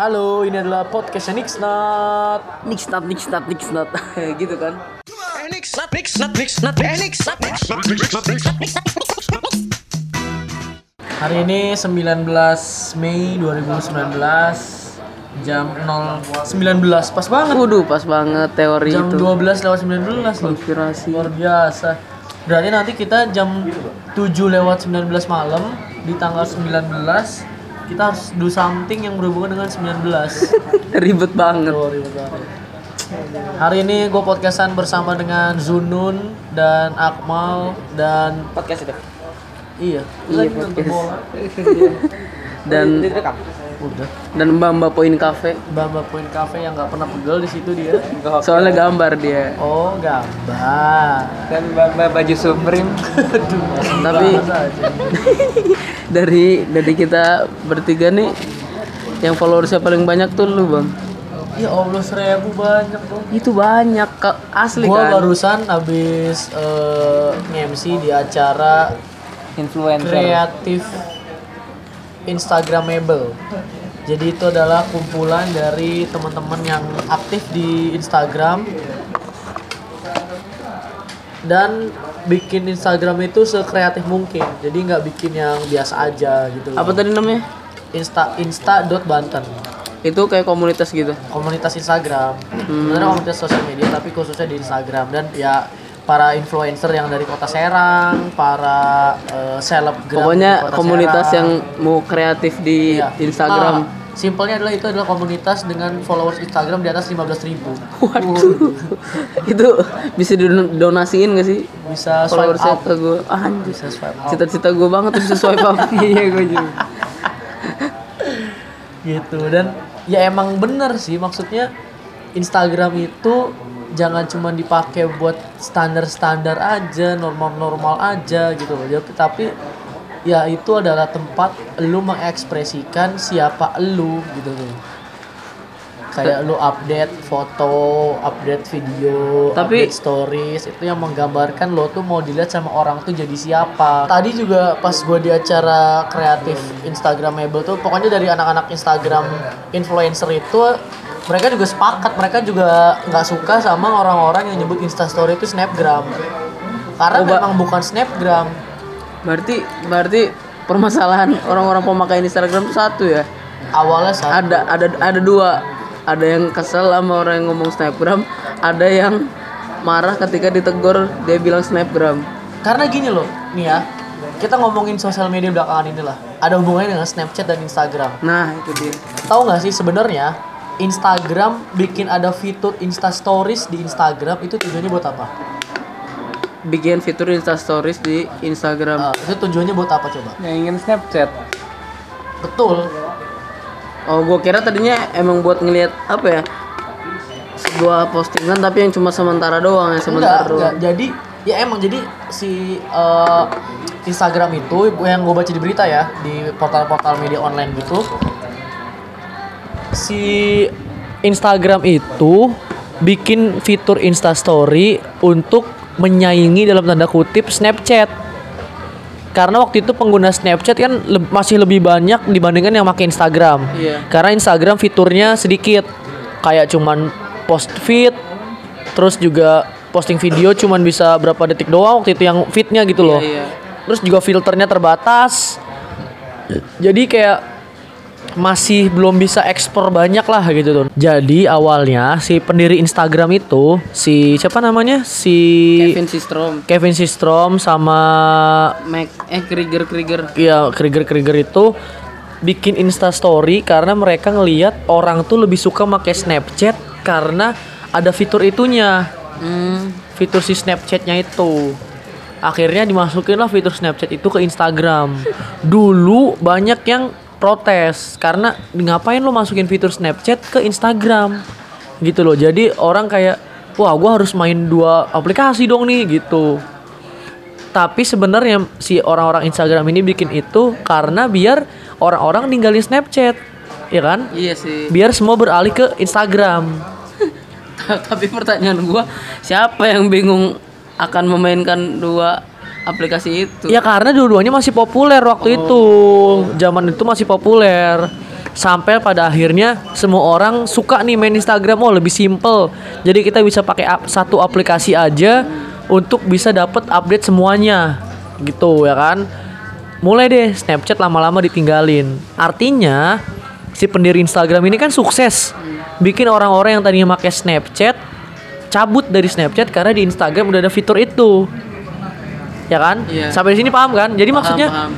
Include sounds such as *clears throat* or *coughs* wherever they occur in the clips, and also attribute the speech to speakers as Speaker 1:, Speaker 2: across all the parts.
Speaker 1: Halo, ini adalah podcast Nixnat.
Speaker 2: Nixnat, Nixnat, Nixnat gitu kan
Speaker 1: Hari ini 19 Mei 2019 jam 019 pas banget.
Speaker 2: Waduh pas banget teori
Speaker 1: Jam
Speaker 2: itu
Speaker 1: 12 lewat 19 loh.
Speaker 2: Konspirasi
Speaker 1: Luar biasa. Berarti nanti kita jam 7 lewat 19 malam di tanggal 19 kita harus do something yang berhubungan dengan 19. *laughs*
Speaker 2: Ribet banget
Speaker 1: Oh, ribet banget. Hari ini gue podcastan bersama dengan Zunun dan Akmal dan
Speaker 2: Podcast itu
Speaker 1: iya,
Speaker 2: Iya, podcast.
Speaker 1: bola. *laughs*
Speaker 2: Dan
Speaker 1: Udah.
Speaker 2: dan Mbak Mbak Poin Cafe
Speaker 1: Bamba Point Cafe yang nggak pernah pegel di situ dia.
Speaker 2: Soalnya gambar dia
Speaker 1: Oh, gambar.
Speaker 3: dan mbak baju Supreme
Speaker 2: Tapi *laughs* dari dari kita bertiga nih yang followersnya paling banyak tuh lu bang
Speaker 1: Ya Allah seribu banyak dong.
Speaker 2: itu banyak Kak. asli
Speaker 1: Gua
Speaker 2: kan
Speaker 1: barusan habis eh, nge-MC di acara
Speaker 3: influencer
Speaker 1: kreatif Instagramable. Jadi itu adalah kumpulan dari teman-teman yang aktif di Instagram dan bikin Instagram itu sekreatif mungkin. Jadi nggak bikin yang biasa aja gitu.
Speaker 2: apa tadi namanya
Speaker 1: Insta insta.banten
Speaker 2: itu kayak komunitas gitu
Speaker 1: komunitas Instagram. Sebenarnya komunitas sosial media tapi khususnya di Instagram dan ya para influencer yang dari kota Serang, para eh, selebgram di
Speaker 2: pokoknya
Speaker 1: kota
Speaker 2: komunitas
Speaker 1: Serang.
Speaker 2: yang mau kreatif di
Speaker 1: Iya.
Speaker 2: Instagram
Speaker 1: Ah, simpelnya adalah itu adalah komunitas dengan followers Instagram di atas 15.000 ribu.
Speaker 2: Waduh, *laughs* itu bisa didonasiin gak sih
Speaker 1: Bisa swipe up.
Speaker 2: ke gue? Ah, anjir.
Speaker 1: Bisa swipe up.
Speaker 2: Cita-cita gue banget tuh bisa swipe up. *laughs*
Speaker 3: iya gue juga
Speaker 1: Gitu dan ya emang bener sih maksudnya Instagram itu jangan cuma dipakai buat standar-standar aja, normal-normal aja gitu loh. Tapi ya itu adalah tempat lu mengekspresikan siapa lu gitu loh. Kayak lu update foto, update video,
Speaker 2: Tapi-
Speaker 1: update stories itu yang menggambarkan lo tuh mau dilihat sama orang tuh jadi siapa. Tadi juga pas gue di acara kreatif Instagramable tuh pokoknya dari anak-anak Instagram influencer itu mereka juga sepakat mereka juga nggak suka sama orang-orang yang nyebut Instastory itu snapgram karena
Speaker 2: Oh, Ba-
Speaker 1: memang bukan snapgram
Speaker 2: Berarti berarti permasalahan orang-orang pemakai Instagram itu satu ya.
Speaker 1: awalnya saat
Speaker 2: Ada ada ada dua. Ada yang kesel sama orang yang ngomong snapgram, ada yang marah ketika ditegur dia bilang snapgram.
Speaker 1: karena gini loh nih ya kita ngomongin sosial media belakangan ini lah ada hubungannya dengan Snapchat dan Instagram
Speaker 2: Nah, itu dia.
Speaker 1: tahu nggak sih sebenarnya Instagram bikin ada fitur Insta Stories di Instagram itu tujuannya buat apa?
Speaker 2: Bikin fitur Insta Stories di Instagram.
Speaker 1: Ah, itu tujuannya buat apa coba?
Speaker 3: yang ingin Snapchat
Speaker 1: Betul.
Speaker 2: Oh, gua kira tadinya emang buat ngelihat apa ya? Sebuah postingan tapi yang cuma sementara doang ya, sementara
Speaker 1: Enggak,
Speaker 2: doang.
Speaker 1: enggak. Jadi ya emang jadi si eh, Instagram itu yang gue baca di berita ya di portal-portal media online gitu si Instagram itu bikin fitur Insta Story untuk menyaingi dalam tanda kutip Snapchat. Karena waktu itu pengguna Snapchat kan le- masih lebih banyak dibandingkan yang pakai Instagram.
Speaker 2: Iya.
Speaker 1: Karena Instagram fiturnya sedikit kayak cuman post feed terus juga posting video cuman bisa berapa detik doang waktu itu yang feednya gitu loh.
Speaker 2: Iya, iya.
Speaker 1: Terus juga filternya terbatas. Jadi kayak masih belum bisa ekspor banyak lah gitu tuh. Jadi awalnya si pendiri Instagram itu si siapa namanya? Si
Speaker 2: Kevin Systrom,
Speaker 1: Kevin Systrom sama
Speaker 2: Mac, eh Krieger Krieger.
Speaker 1: ya Krieger Krieger itu bikin Insta Story karena mereka ngelihat orang tuh lebih suka pakai Snapchat karena ada fitur itunya.
Speaker 2: Hmm,
Speaker 1: Fitur si Snapchatnya itu. Akhirnya dimasukin lah fitur Snapchat itu ke Instagram. *laughs* Dulu banyak yang protes karena ngapain lo masukin fitur Snapchat ke Instagram gitu loh. Jadi orang kayak wah gua harus main dua aplikasi dong nih gitu. Tapi sebenarnya si orang-orang Instagram ini bikin itu karena biar orang-orang ninggalin Snapchat, ya kan?
Speaker 2: iya sih.
Speaker 1: Biar semua beralih ke Instagram. *laughs*
Speaker 2: Tapi pertanyaan gua, siapa yang bingung akan memainkan dua aplikasi itu.
Speaker 1: Ya karena dua-duanya masih populer waktu itu. Zaman itu masih populer. sampai pada akhirnya semua orang suka nih main Instagram. Oh lebih simple. Jadi kita bisa pakai ap- satu aplikasi aja untuk bisa dapat update semuanya. Gitu ya kan? Mulai deh Snapchat lama-lama ditinggalin. Artinya si pendiri Instagram ini kan sukses. Bikin orang-orang yang tadinya pakai Snapchat cabut dari Snapchat karena di Instagram udah ada fitur itu ya kan
Speaker 2: Iya.
Speaker 1: sampai di sini paham kan jadi maksudnya
Speaker 2: paham.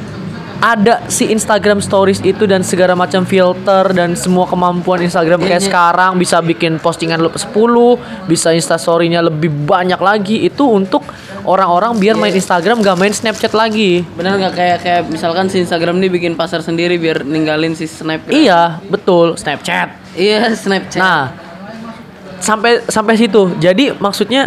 Speaker 1: ada si Instagram Stories itu dan segala macam filter dan semua kemampuan Instagram kayak
Speaker 2: Iya, iya.
Speaker 1: sekarang bisa bikin postingan lebih 10, bisa Insta Story-nya lebih banyak lagi itu untuk orang-orang biar main Instagram gak main Snapchat lagi.
Speaker 2: Bener nggak kayak kayak misalkan si Instagram ini bikin pasar sendiri biar ninggalin si Snapgram.
Speaker 1: Iya, betul, Snapchat.
Speaker 2: Iya Snapchat.
Speaker 1: Nah, sampai sampai situ. Jadi maksudnya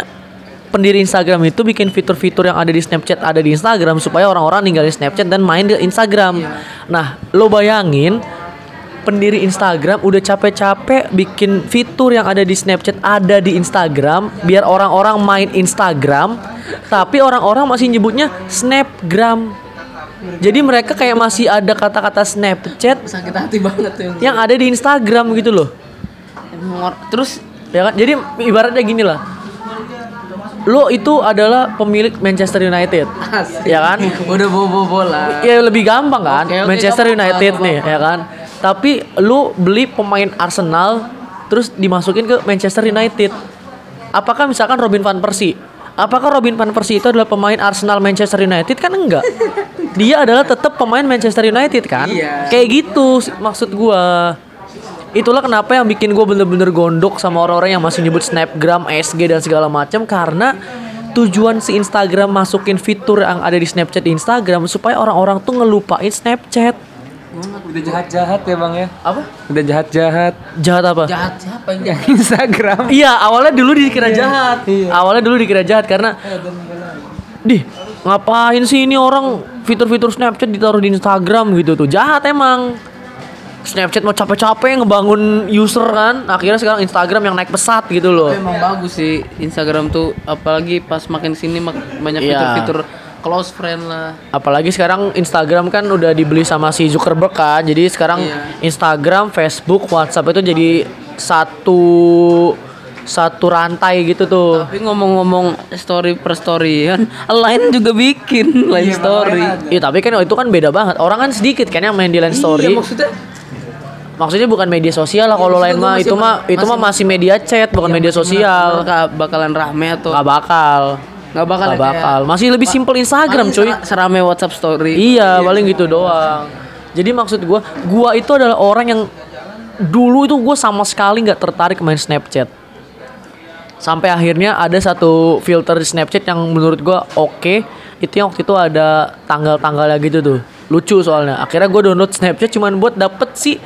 Speaker 1: pendiri Instagram itu bikin fitur-fitur yang ada di Snapchat ada di Instagram supaya orang-orang ninggalin Snapchat dan main di Instagram. Nah, lo bayangin pendiri Instagram udah capek-capek bikin fitur yang ada di Snapchat ada di Instagram biar orang-orang main Instagram tapi orang-orang masih nyebutnya Snapgram. Jadi mereka kayak masih ada kata-kata Snapchat
Speaker 2: sakit hati banget tuh.
Speaker 1: yang ada di Instagram gitu loh.
Speaker 2: Terus
Speaker 1: Ya kan? Jadi ibaratnya gini lah. Lo itu adalah pemilik Manchester United.
Speaker 2: asik.
Speaker 1: Ya kan?
Speaker 2: Udah bobo bola.
Speaker 1: Ya lebih gampang kan?
Speaker 2: Oke, oke,
Speaker 1: Manchester United
Speaker 2: nggak
Speaker 1: nih, ya kan? Tapi lu beli pemain Arsenal terus dimasukin ke Manchester United. Apakah misalkan Robin van Persie? Apakah Robin van Persie itu adalah pemain Arsenal Manchester United kan enggak? *laughs* Dia adalah tetap pemain Manchester United kan?
Speaker 2: Iya.
Speaker 1: Kayak gitu maksud gua. Itulah kenapa yang bikin gue bener-bener gondok sama orang-orang yang masih nyebut Snapgram, SG dan segala macam karena tujuan si Instagram masukin fitur yang ada di Snapchat di Instagram supaya orang-orang tuh ngelupain Snapchat.
Speaker 3: Udah jahat-jahat ya bang ya.
Speaker 2: Apa?
Speaker 3: Udah jahat-jahat.
Speaker 1: Jahat apa?
Speaker 2: Jahat siapa yang jahat?
Speaker 3: Instagram.
Speaker 1: Iya, awalnya dulu dikira jahat. Awalnya dulu dikira jahat karena Dih, ngapain sih ini orang fitur-fitur Snapchat ditaruh di Instagram gitu tuh. Jahat emang. Snapchat mau capek-capek ngebangun user kan, akhirnya sekarang Instagram yang naik pesat gitu loh.
Speaker 2: Emang bagus sih Instagram tuh apalagi pas makin sini mak- banyak
Speaker 1: Iya.
Speaker 2: fitur-fitur close friend lah.
Speaker 1: Apalagi sekarang Instagram kan udah dibeli sama si Zuckerberg kan. Jadi sekarang
Speaker 2: Iya.
Speaker 1: Instagram, Facebook, WhatsApp itu jadi satu satu rantai gitu tuh.
Speaker 2: Tapi ngomong-ngomong story per storyan, *laughs* lain juga bikin line story.
Speaker 1: Iya tapi kan itu kan beda banget. Orang kan sedikit kan yang main di line story.
Speaker 2: Iya, maksudnya
Speaker 1: Maksudnya bukan media sosial lah kalau
Speaker 2: maksudnya
Speaker 1: lain mah itu mah itu mah
Speaker 2: masih-
Speaker 1: media chat bukan media sosial.
Speaker 2: nggak bakalan rame atau
Speaker 1: Nggak bakal.
Speaker 2: nggak bakal
Speaker 1: Nggak
Speaker 2: ya,
Speaker 1: bakal.
Speaker 2: kayak-
Speaker 1: Masih lebih simple Instagram cuy.
Speaker 2: sera- serame WhatsApp story.
Speaker 1: Iya, paling gitu doang. Jadi maksud gua, gua itu adalah orang yang dulu itu gue sama sekali nggak tertarik main Snapchat. Sampai akhirnya ada satu filter di Snapchat yang menurut gua oke. Itu yang waktu itu ada tanggal-tanggalnya gitu tuh. Lucu soalnya. Akhirnya gue download Snapchat cuman buat dapet sih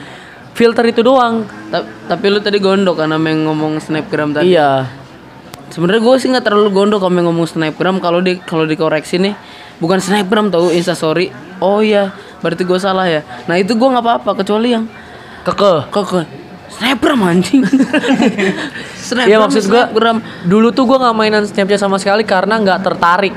Speaker 1: filter itu doang.
Speaker 2: Ta- tapi lu tadi gondok kan sama yang ngomong snapgram tadi.
Speaker 1: Iya.
Speaker 2: Sebenarnya gue sih nggak terlalu gondok sama yang ngomong snapgram kalau di kalau dikoreksi nih bukan snapgram tau instastory. Oh iya, berarti gue salah ya. Nah itu gue nggak apa-apa kecuali yang
Speaker 1: Keke.
Speaker 2: kok snapgram anjing. *laughs* snapgram,
Speaker 1: Iya maksud
Speaker 2: snapgram.
Speaker 1: dulu tuh gua nggak mainan Snapchat sama sekali karena nggak tertarik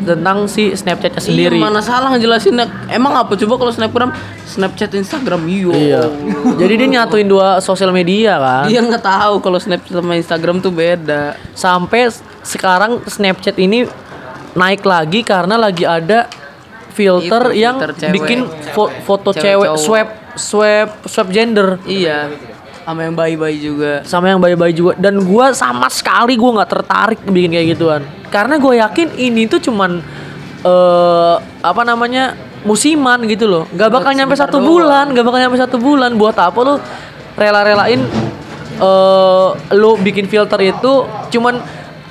Speaker 1: tentang si Snapchatnya sendiri.
Speaker 2: Iya, mana salah ngejelasinnya. Emang apa coba kalau snapgram, Snapchat, Instagram, yo.
Speaker 1: Iya. Jadi dia nyatuin dua sosial media kan.
Speaker 2: Dia nggak tahu kalau Snapchat sama Instagram tuh beda.
Speaker 1: Sampai sekarang Snapchat ini naik lagi karena lagi ada filter
Speaker 2: Itu,
Speaker 1: yang
Speaker 2: filter cewek.
Speaker 1: bikin fo- foto
Speaker 2: Cewek
Speaker 1: cewek, swab swab swab gender
Speaker 2: Iya. Sama yang bayi-bayi juga.
Speaker 1: sama yang bayi-bayi juga. Dan gua sama sekali gua nggak tertarik bikin kayak gituan. Karena gue yakin ini tuh cuman eh apa namanya musiman gitu loh. Nggak bakal nyampe satu bulan nggak bakal nyampe satu bulan. Buat apa lo rela-relain eh lo bikin filter itu? Cuman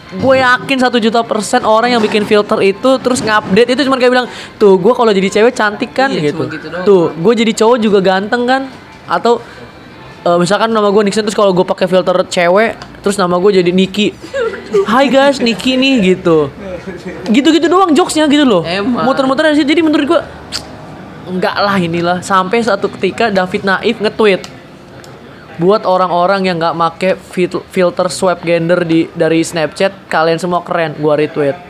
Speaker 1: gue yakin satu juta persen orang yang bikin filter itu terus ngupdate itu cuman kayak bilang tuh gue kalau jadi cewek cantik kan
Speaker 2: Iya,
Speaker 1: gitu,
Speaker 2: cuma gitu doang.
Speaker 1: tuh gue jadi cowok juga ganteng kan? Atau eh, misalkan nama gue Nixon terus kalau gue pakai filter cewek terus nama gue jadi Niki. Hai guys Niki nih gitu. Gitu-gitu doang jokesnya gitu loh. Muter-muter situ jadi menurut gue enggak lah inilah. Sampai satu ketika David Naif nge-tweet buat orang-orang yang nggak make fil- filter swipe gender di dari Snapchat kalian semua keren gua retweet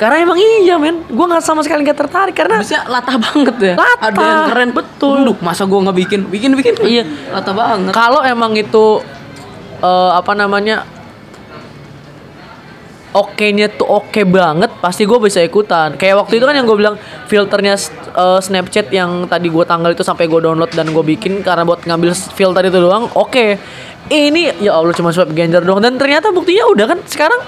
Speaker 1: Karena emang iya men, gue nggak sama sekali nggak tertarik karena
Speaker 2: Bisa latah banget ya.
Speaker 1: Latah,
Speaker 2: Ada yang keren
Speaker 1: betul.
Speaker 2: Aduh, masa gua nggak bikin? Bikin bikin.
Speaker 1: Iya.
Speaker 2: Latah banget.
Speaker 1: kalau emang itu eh, apa namanya oke-nya tuh oke banget pasti gue bisa ikutan kayak waktu itu kan yang gue bilang filternya eh, Snapchat yang tadi gue tanggal itu sampai gue download dan gue bikin karena buat ngambil filter itu doang oke ini ya Allah cuma swipe Ganger doang dan ternyata buktinya udah kan sekarang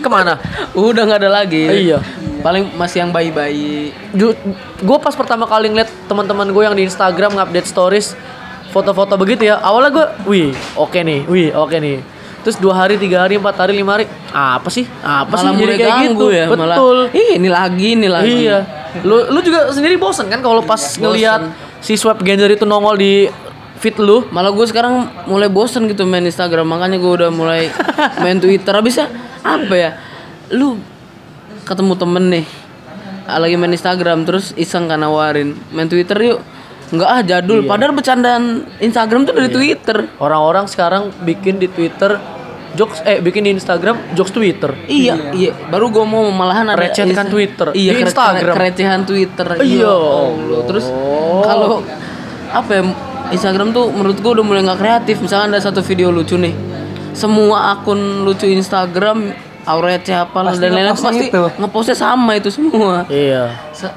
Speaker 1: ke mana
Speaker 2: Udah nggak ada lagi.
Speaker 1: Iya.
Speaker 2: Paling masih yang bayi-bayi.
Speaker 1: gue pas pertama kali ngeliat teman-teman gue yang di Instagram ngupdate stories foto-foto begitu ya awalnya gue wih oke nih wih oke nih terus dua hari tiga hari empat hari lima hari apa sih apa
Speaker 2: malah
Speaker 1: sih jadi kayak gitu
Speaker 2: ya. Malah,
Speaker 1: betul
Speaker 2: Ih, ini lagi, ini lagi.
Speaker 1: iya lu lu juga sendiri bosen kan kalau pas ngeliat si swipe gender itu nongol di feed lu
Speaker 2: Malah gue sekarang mulai bosen gitu main Instagram Makanya gue udah mulai *laughs* main Twitter Habisnya apa ya Lu ketemu temen nih Lagi main Instagram Terus iseng kan nawarin Main Twitter yuk Enggak ah jadul Padahal bercandaan Instagram tuh dari Twitter
Speaker 1: orang-orang sekarang bikin di Twitter jokes eh bikin di Instagram jokes Twitter
Speaker 2: Iya, iya. Baru gue mau malahan ada Insta-
Speaker 1: Twitter.
Speaker 2: Iya,
Speaker 1: Di Instagram.
Speaker 2: Kerecehan Twitter.
Speaker 1: Iya.
Speaker 2: Allah. Terus kalau apa ya Instagram tuh menurut gue udah mulai nggak kreatif. Misalnya ada satu video lucu nih, semua akun lucu Instagram receh apa
Speaker 3: Pasti
Speaker 2: dan lain-lain pasti
Speaker 3: itu.
Speaker 2: ngepostnya sama itu semua.
Speaker 1: iya
Speaker 2: Sa-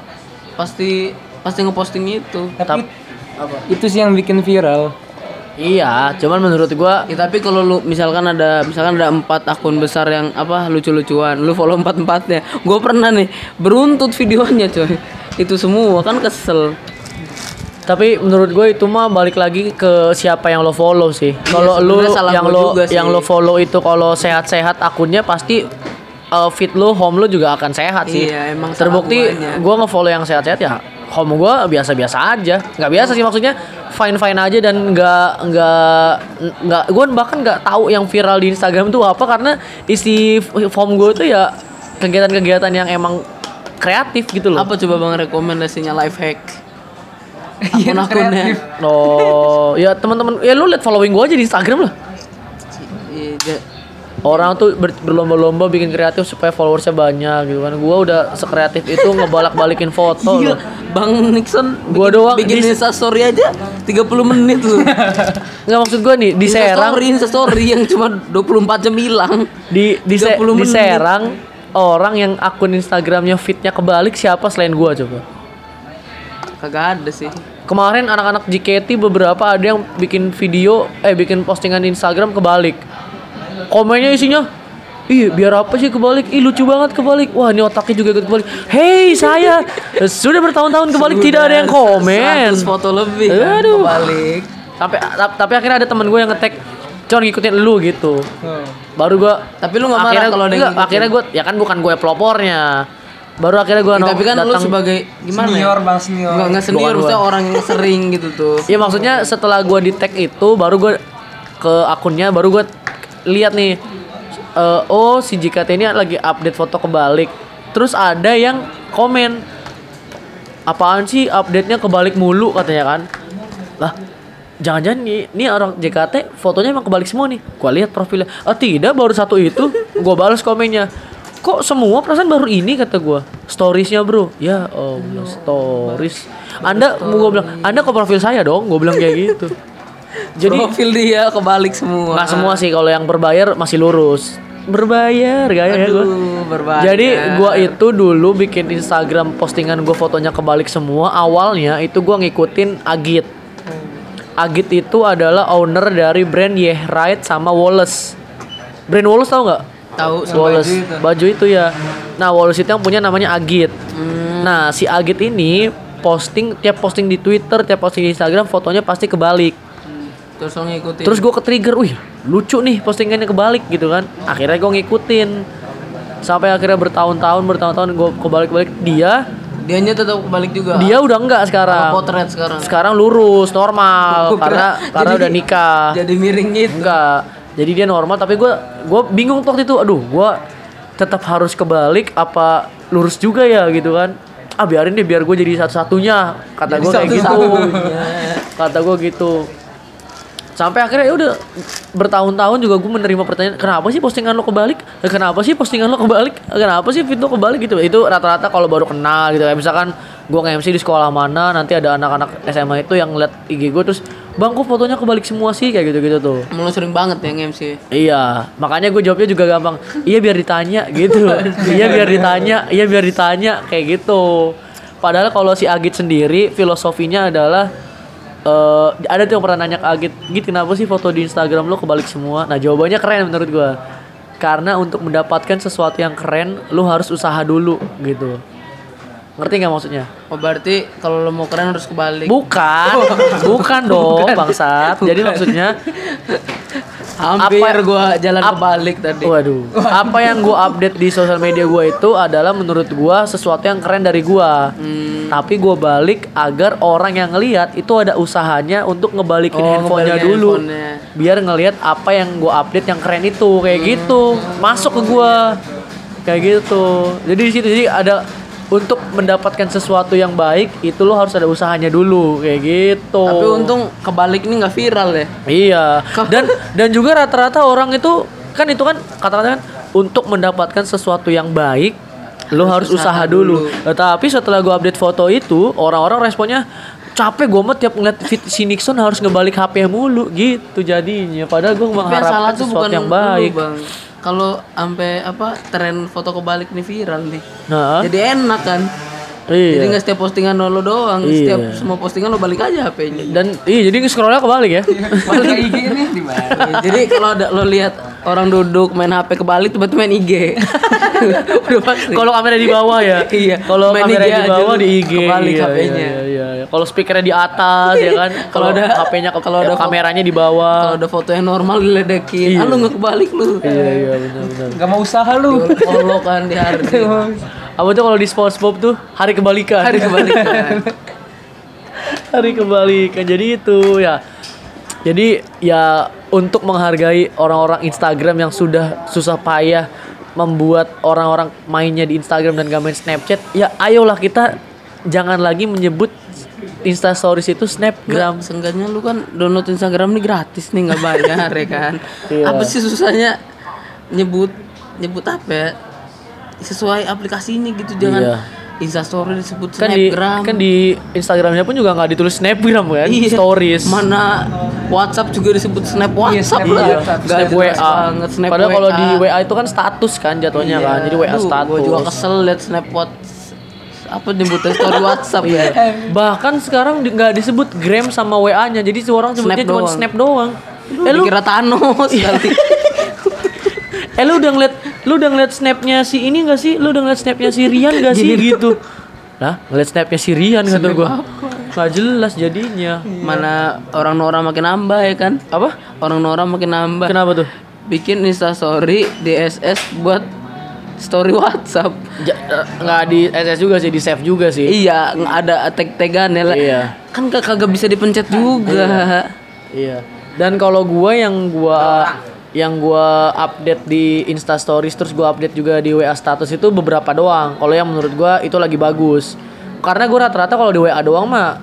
Speaker 2: pasti pasti ngeposting itu.
Speaker 3: Tapi itu sih yang bikin viral.
Speaker 1: iya cuman menurut gua
Speaker 2: Ya, tapi kalau lu misalkan ada misalkan ada empat akun besar yang apa lucu-lucuan, lu follow empat empatnya. Gue pernah nih beruntut videonya coy. Itu semua kan kesel.
Speaker 1: Tapi menurut gue itu mah balik lagi ke siapa yang lo follow sih. Kalau lu
Speaker 2: sebenarnya salah
Speaker 1: yang lo yang lo follow itu kalau sehat-sehat akunnya pasti uh, feed lo, home lo juga akan sehat sih.
Speaker 2: Iya, emang
Speaker 1: Terbukti gue ngefollow yang sehat-sehat ya home gue biasa-biasa aja. Nggak biasa sih maksudnya fine-fine aja dan nggak nggak nggak gue bahkan nggak tahu yang viral di Instagram itu apa karena isi home gue itu ya kegiatan-kegiatan yang emang kreatif gitu loh.
Speaker 2: Apa coba bang rekomendasinya life hack?
Speaker 3: Iya,
Speaker 2: Akun-akunnya.
Speaker 3: kreatif.
Speaker 1: Oh, ya teman-teman, ya lu lihat following gua aja di Instagram lah.
Speaker 2: Iya,
Speaker 1: Orang tuh ber- berlomba-lomba bikin kreatif supaya followersnya banyak gitu kan. Gua udah sekreatif itu ngebalak-balikin foto
Speaker 2: Gila,
Speaker 1: loh.
Speaker 2: Bang Nixon
Speaker 1: Gua
Speaker 2: bikin,
Speaker 1: doang
Speaker 2: bikin
Speaker 1: di-
Speaker 2: Insta story aja 30 menit loh. *laughs*
Speaker 1: Nggak maksud gua nih di
Speaker 2: Insta
Speaker 1: Serang
Speaker 2: story, Insta story yang cuma 24 jam hilang.
Speaker 1: di di, Se-
Speaker 2: 30
Speaker 1: di. Serang orang yang akun Instagramnya fitnya kebalik siapa selain gua coba?
Speaker 2: Kagak ada sih.
Speaker 1: Kemarin anak-anak JKT beberapa ada yang bikin video eh bikin postingan di Instagram kebalik. Komennya isinya Ih biar apa sih kebalik? Ih lucu banget kebalik. Wah ini otaknya juga ikut kebalik. Hei saya sudah bertahun-tahun kebalik tidak ada yang komen.
Speaker 2: 100 foto lebih kan
Speaker 1: Aduh.
Speaker 2: kebalik.
Speaker 1: Tapi tap- tapi akhirnya ada temen gue yang ngetek Con ngikutin lu gitu. Baru gue
Speaker 2: Tapi lu nggak marah kalau ada
Speaker 1: akhirnya gue ya kan bukan gue pelopornya. Baru akhirnya gue
Speaker 2: Ya, tapi kan lu sebagai gimana
Speaker 3: Senior,
Speaker 2: ya?
Speaker 3: Bang, senior.
Speaker 2: Nggak, nggak senior, maksudnya orang yang sering gitu tuh.
Speaker 1: Ya maksudnya setelah gua di tag itu baru gua ke akunnya baru gua lihat nih eh, oh si JKT ini lagi update foto kebalik. Terus ada yang komen apaan sih update-nya kebalik mulu katanya kan. Lah jangan-jangan nih, nih orang JKT fotonya emang kebalik semua nih. Gua lihat profilnya. Ah tidak baru satu itu. Gua balas komennya. Kok semua perasaan baru ini kata gua. Storiesnya bro. Ya Allah stories. Anda gua bilang Anda ke profil saya dong. Gua bilang kayak gitu. *laughs* Jadi
Speaker 2: Profil dia kebalik semua.
Speaker 1: nggak semua sih kalau yang berbayar masih lurus. Berbayar gaya ya
Speaker 2: berbayar.
Speaker 1: Jadi gua itu dulu bikin Instagram postingan gua fotonya kebalik semua. Awalnya itu gua ngikutin Agit. Agit itu adalah owner dari brand Yeah Right sama Wallace. Brand Wallace tau nggak?
Speaker 2: Tahu
Speaker 1: Wallace baju itu. ya. Nah Wallace itu yang punya namanya Agit. Nah si Agit ini posting tiap posting di Twitter, tiap posting di Instagram fotonya pasti kebalik.
Speaker 2: Terus lo ngikutin.
Speaker 1: Terus gue ke trigger, wih lucu nih postingannya kebalik gitu kan. Akhirnya gue ngikutin. Sampai akhirnya bertahun-tahun, bertahun-tahun gue kebalik-balik dia.
Speaker 2: dianya tetap kebalik juga.
Speaker 1: Dia udah enggak sekarang.
Speaker 2: potret sekarang.
Speaker 1: Sekarang lurus, normal *laughs* karena karena
Speaker 2: jadi-
Speaker 1: udah nikah.
Speaker 2: Jadi miring gitu.
Speaker 1: Enggak. Jadi dia normal tapi gue gue bingung waktu itu. Aduh, gue tetap harus kebalik apa lurus juga ya gitu kan. Ah biarin deh biar gue jadi satu-satunya. Kata gue kayak gitu. *laughs* Kata gue gitu. sampai akhirnya ya udah bertahun-tahun juga gue menerima pertanyaan kenapa sih postingan lo kebalik Eh, kenapa sih postingan lo kebalik Eh, kenapa sih feed lo kebalik gitu itu rata-rata kalau baru kenal gitu kayak misalkan gue nge-MC di sekolah mana nanti ada anak-anak SMA itu yang ngeliat IG gue terus bang kok fotonya kebalik semua sih kayak gitu-gitu tuh
Speaker 2: Emang lu sering banget ya MC.
Speaker 1: Iya, makanya gue jawabnya juga gampang. Iya biar ditanya gitu. *laughs* iya biar ditanya, iya biar ditanya kayak gitu. Padahal kalau si Agit sendiri filosofinya adalah eh ada tuh yang pernah nanya ke Agit, Git kenapa sih foto di Instagram lo kebalik semua? Nah jawabannya keren menurut gue. Karena untuk mendapatkan sesuatu yang keren, lo harus usaha dulu gitu. Ngerti nggak maksudnya?
Speaker 2: Oh berarti kalau lo mau keren harus kebalik.
Speaker 1: Bukan, bukan *laughs* dong bangsat. Jadi maksudnya
Speaker 2: Hampir
Speaker 1: Apa-
Speaker 2: gua jalan
Speaker 1: ap-
Speaker 2: kebalik tadi.
Speaker 1: Waduh. Apa yang gua update di sosial media gua itu adalah menurut gua sesuatu yang keren dari gua.
Speaker 2: Hmm.
Speaker 1: Tapi gua balik agar orang yang ngelihat itu ada usahanya untuk ngebalikin
Speaker 2: Oh,
Speaker 1: handphonenya dulu.
Speaker 2: handphonenya.
Speaker 1: Biar ngelihat apa yang gua update yang keren itu kayak
Speaker 2: Hmm.
Speaker 1: gitu. Masuk ke gua. Kayak gitu. Jadi di situ jadi ada untuk mendapatkan sesuatu yang baik itu lo harus ada usahanya dulu kayak gitu.
Speaker 2: Tapi untung kebalik ini nggak viral ya.
Speaker 1: Iya. Dan dan juga rata-rata orang itu kan itu kan kata-kata kan untuk mendapatkan sesuatu yang baik lo harus usaha, dulu. Tapi setelah gua update foto itu orang-orang responnya capek gue mah tiap ngeliat fit si Nixon harus ngebalik HP mulu gitu jadinya padahal gue mengharapkan sesuatu yang baik
Speaker 2: lu, Bang. Kalau sampai apa tren foto kebalik nih viral nih.
Speaker 1: nah
Speaker 2: Jadi enak kan.
Speaker 1: iya
Speaker 2: Jadi nggak setiap postingan lo doang,
Speaker 1: Iya.
Speaker 2: setiap semua postingan lo balik aja HP-nya.
Speaker 1: dan iya jadi scrollnya kebalik ya
Speaker 3: Balik IG ini di mana?
Speaker 2: Jadi kalau ada lo lihat orang duduk main HP kebalik tiba-tiba main IG. *laughs* Udah pasti.
Speaker 1: kalau kamera di bawah ya
Speaker 2: Iya.
Speaker 1: kalau
Speaker 2: Main
Speaker 1: kamera
Speaker 2: IG
Speaker 1: di bawah di IG
Speaker 2: kebalik
Speaker 1: iya,
Speaker 2: HP-nya.
Speaker 1: iya, iya, iya. kalau speakernya di atas ya kan *laughs* kalau ada HP-nya
Speaker 2: kalau ada fo-
Speaker 1: kameranya di bawah
Speaker 2: Kalau ada foto yang normal diledekin, ah lu nggak kebalik lu.
Speaker 1: iya iya benar benar
Speaker 3: Gak mau usaha lu.
Speaker 2: Follow kan di hari *laughs*
Speaker 1: apa tuh kalau di SpongeBob tuh hari kebalikan
Speaker 2: hari kebalikan.
Speaker 1: hari kebalikan jadi itu ya jadi ya untuk menghargai orang-orang Instagram yang sudah susah payah membuat orang-orang mainnya di Instagram dan gak main Snapchat ya ayolah kita jangan lagi menyebut Instastories itu Snapgram
Speaker 2: seenggaknya lu kan download Instagram ini gratis nih nggak bayar ya kan.
Speaker 1: Iya.
Speaker 2: Apa sih susahnya nyebut nyebut apa ya? Sesuai aplikasi ini gitu jangan
Speaker 1: Iya.
Speaker 2: Instastory disebut
Speaker 1: kan di
Speaker 2: Snapgram.
Speaker 1: kan di Instagramnya pun juga nggak ditulis Snapgram kan
Speaker 2: Iya.
Speaker 1: Stories
Speaker 2: Mana WhatsApp juga disebut Snap WhatsApp
Speaker 3: Snap
Speaker 2: lah. Nggak
Speaker 1: Snap
Speaker 2: jelas
Speaker 1: WA.
Speaker 2: banget Snap
Speaker 1: Padahal kalau
Speaker 2: WA.
Speaker 1: di WA itu kan status kan jatuhnya kan. Jadi WA
Speaker 2: Aduh,
Speaker 1: status.
Speaker 2: Gua juga kesel liat Snap WhatsApp apa nyebutnya story WhatsApp ya. *laughs*
Speaker 1: Bahkan sekarang di- nggak disebut Gram sama WA-nya. Jadi si orang sebutnya
Speaker 2: Snap
Speaker 1: cuma
Speaker 2: doang.
Speaker 1: Snap doang. Eh lu,
Speaker 2: Dikira Thanos kali. *laughs*
Speaker 1: eh lu udah ngeliat lu udah ngeliat snapnya si ini gak sih? Lu udah ngeliat snapnya si Rian gak sih *laughs* gitu? Nah, ngeliat snapnya si Rian kata gua. Gak jelas jadinya.
Speaker 2: Mana orang Nora makin nambah ya kan?
Speaker 1: Apa?
Speaker 2: Orang Nora makin nambah.
Speaker 1: Kenapa tuh?
Speaker 2: Bikin Insta story DSS buat story WhatsApp.
Speaker 1: Ja- nggak di SS juga sih, di save juga sih.
Speaker 2: Iya, nggak ada tag-tagan ya lah.
Speaker 1: Iya.
Speaker 2: Kan kag- kagak bisa dipencet juga.
Speaker 1: Iya. Dan kalau gua yang gua yang gua update di Insta Stories terus gua update juga di WA status itu beberapa doang. Kalau yang menurut gua itu lagi bagus. Karena gua rata-rata kalau di WA doang mah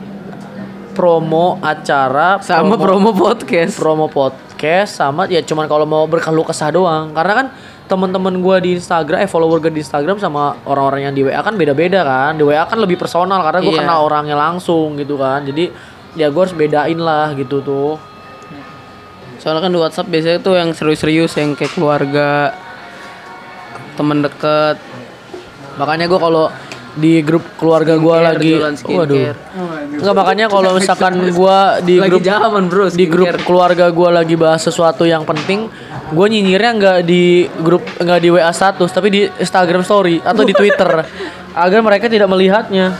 Speaker 1: promo acara
Speaker 2: Sama promo podcast.
Speaker 1: promo podcast sama ya cuman kalau mau berkeluh kesah doang. Karena kan teman-teman gua di Instagram eh follower gue di Instagram sama orang-orang yang di WA kan beda-beda kan. Di WA kan lebih personal karena gua
Speaker 2: Iya.
Speaker 1: kenal orangnya langsung gitu kan. Jadi ya gua harus bedain lah gitu tuh.
Speaker 2: Soalnya kan di WhatsApp biasanya tuh yang serius-serius yang kayak keluarga, temen deket.
Speaker 1: Makanya gue kalau di grup keluarga gue lagi,
Speaker 2: skincare.
Speaker 1: waduh, nggak makanya kalau misalkan gue di
Speaker 2: Lagi
Speaker 1: grup
Speaker 2: zaman bro.
Speaker 1: di grup keluarga gue lagi bahas sesuatu yang penting, gue nyinyirnya nggak di grup nggak di WA status, tapi di Instagram Story atau di Twitter, *laughs* agar mereka tidak melihatnya.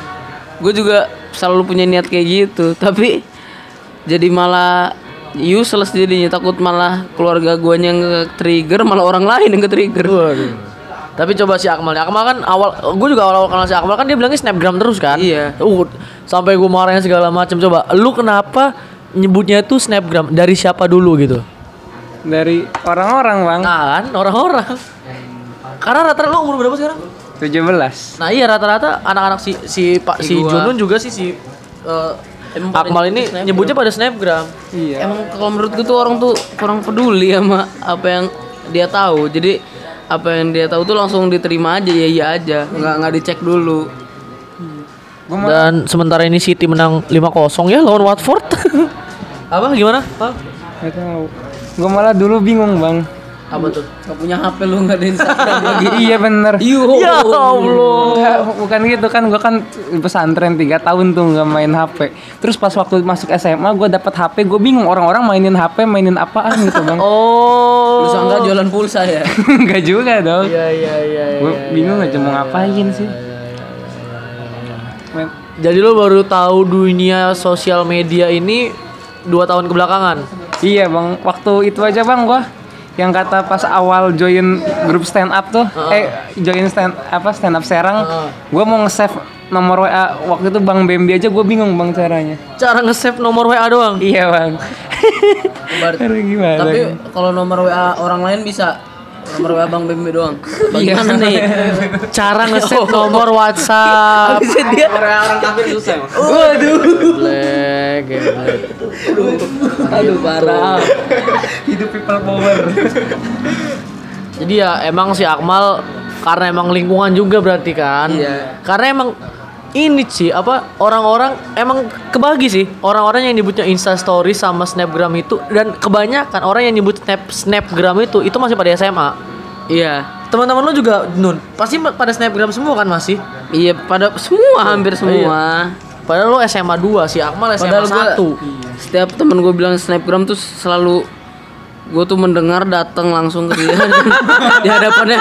Speaker 2: Gue juga selalu punya niat kayak gitu, tapi jadi malah useless jadinya takut malah keluarga guanya yang ke-trigger malah orang lain yang ke-trigger.
Speaker 1: Waduh. Tapi coba si Akmal, Akmal kan awal, gue juga awal-awal kenal si Akmal kan dia bilangnya snapgram terus kan.
Speaker 2: Iya.
Speaker 1: Uh, sampai gue marahnya segala macam. Coba, lu kenapa nyebutnya itu snapgram? Dari siapa dulu gitu?
Speaker 3: Dari orang-orang bang.
Speaker 1: Nah kan orang-orang. Karena rata-rata lo umur berapa sekarang?
Speaker 3: 17
Speaker 1: Nah iya rata-rata anak-anak si si Pak si
Speaker 2: gua.
Speaker 1: Junun juga sih si eh,
Speaker 2: Emang
Speaker 1: Akmal ini
Speaker 2: snapgram.
Speaker 1: nyebutnya pada snapgram.
Speaker 3: Iya.
Speaker 2: Emang kalau menurut gue tuh orang tuh kurang peduli sama apa yang dia tahu. Jadi apa yang dia tahu tuh langsung diterima aja ya iya aja, nggak nggak dicek dulu.
Speaker 3: Gua mau
Speaker 1: Dan sementara ini City menang 5-0 ya lawan Watford. *laughs* Apa gimana? Apa?
Speaker 3: nggak tahu. Gua malah dulu bingung bang.
Speaker 2: Apa tuh? Gak punya HP lu nggak ada Instagram *laughs* lagi.
Speaker 3: iya bener.
Speaker 2: Yo.
Speaker 1: Ya Allah.
Speaker 3: Enggak, bukan gitu kan gue kan pesantren 3 tahun tuh nggak main HP terus pas waktu masuk SMA gue dapet HP gue bingung orang-orang mainin HP mainin apaan gitu bang *laughs*
Speaker 1: Oh.
Speaker 2: Lu sangka jualan pulsa ya? *laughs*
Speaker 3: Enggak juga dong
Speaker 1: Iya iya iya.
Speaker 3: gue
Speaker 1: iya,
Speaker 3: bingung
Speaker 1: iya,
Speaker 3: aja mau ngapain sih
Speaker 1: Jadi lo baru tahu dunia sosial media ini dua tahun kebelakangan.
Speaker 3: iya bang waktu itu aja bang gue yang kata pas awal join grup stand up tuh eh join stand apa stand up serang
Speaker 1: Heeh.
Speaker 3: gue mau nge-save nomor WA waktu itu bang Bambi aja gue bingung bang caranya.
Speaker 1: Cara nge-save nomor WA doang.
Speaker 3: iya bang. *laughs* Gimana?
Speaker 2: Tapi kalau nomor WA orang lain bisa nomor WA Bang Bembe doang. Bagaimana nih?
Speaker 1: Cara nge-save nomor WhatsApp.
Speaker 2: Habisnya dia
Speaker 4: orang kafir susah emang.
Speaker 2: Waduh.
Speaker 1: Geblek, geblek.
Speaker 2: Aduh parah.
Speaker 3: hidup people power
Speaker 1: Jadi ya emang si Akmal karena emang lingkungan juga berarti kan.
Speaker 2: Iya.
Speaker 1: Karena emang ini sih apa orang-orang emang kebagi sih orang-orang yang nyebutnya Insta Story sama Snapgram itu dan kebanyakan orang yang nyebut Snap Snapgram itu itu masih pada SMA.
Speaker 2: Iya.
Speaker 1: Teman-teman lu juga Nun pasti pada Snapgram semua kan masih.
Speaker 2: Iya pada semua hampir semua.
Speaker 1: Padahal lu SMA 2 si Akmal SMA
Speaker 2: Padahal gua
Speaker 1: 1.
Speaker 2: setiap temen gue bilang snapgram tuh selalu gue tuh mendengar datang langsung ke dia. *laughs* Di hadapannya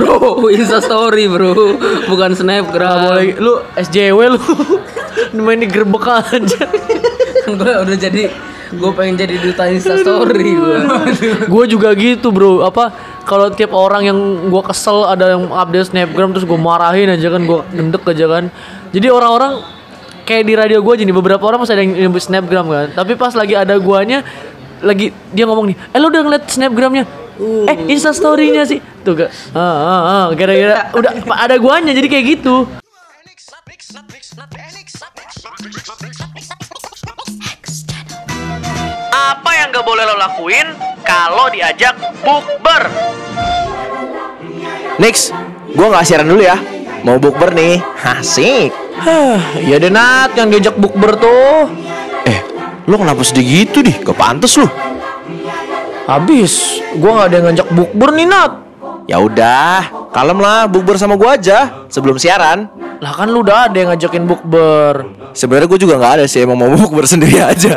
Speaker 2: bro insta story bro. Bukan snapgram.
Speaker 1: Boleh. Lu SJW lu. *laughs* Main di gerbek aja. *laughs*
Speaker 2: gue udah jadi gue pengen jadi duta insta story gue
Speaker 1: gue juga gitu bro. Apa kalau tiap orang yang gue kesel ada yang update snapgram terus gue marahin aja kan gue gendek aja kan. Jadi orang-orang kayak di radio gue aja nih beberapa orang masih ada yang nyebut snapgram kan. Tapi pas lagi ada guanya lagi dia ngomong nih eh lo udah ngeliat snapgramnya eh insta storynya sih tuh gak ah, ah, ah. gara-gara udah *laughs* ada guanya jadi kayak gitu apa yang gak boleh lo lakuin kalau diajak bukber
Speaker 4: Nix, gua nggak siaran dulu ya. Mau bukber nih. Asik.
Speaker 1: Hah, ya deh Nat yang diajak bukber tuh.
Speaker 4: Lu kenapa sedih gitu dih? Gak pantes lu.
Speaker 1: Habis, gua nggak ada yang ngajak bukber nih Nat.
Speaker 4: Ya udah, kalem lah bukber sama gua aja sebelum siaran.
Speaker 1: Lah kan lu udah ada yang ngajakin bukber.
Speaker 4: Sebenarnya gue juga nggak ada sih, emang mau bukber *laughs* sendiri aja.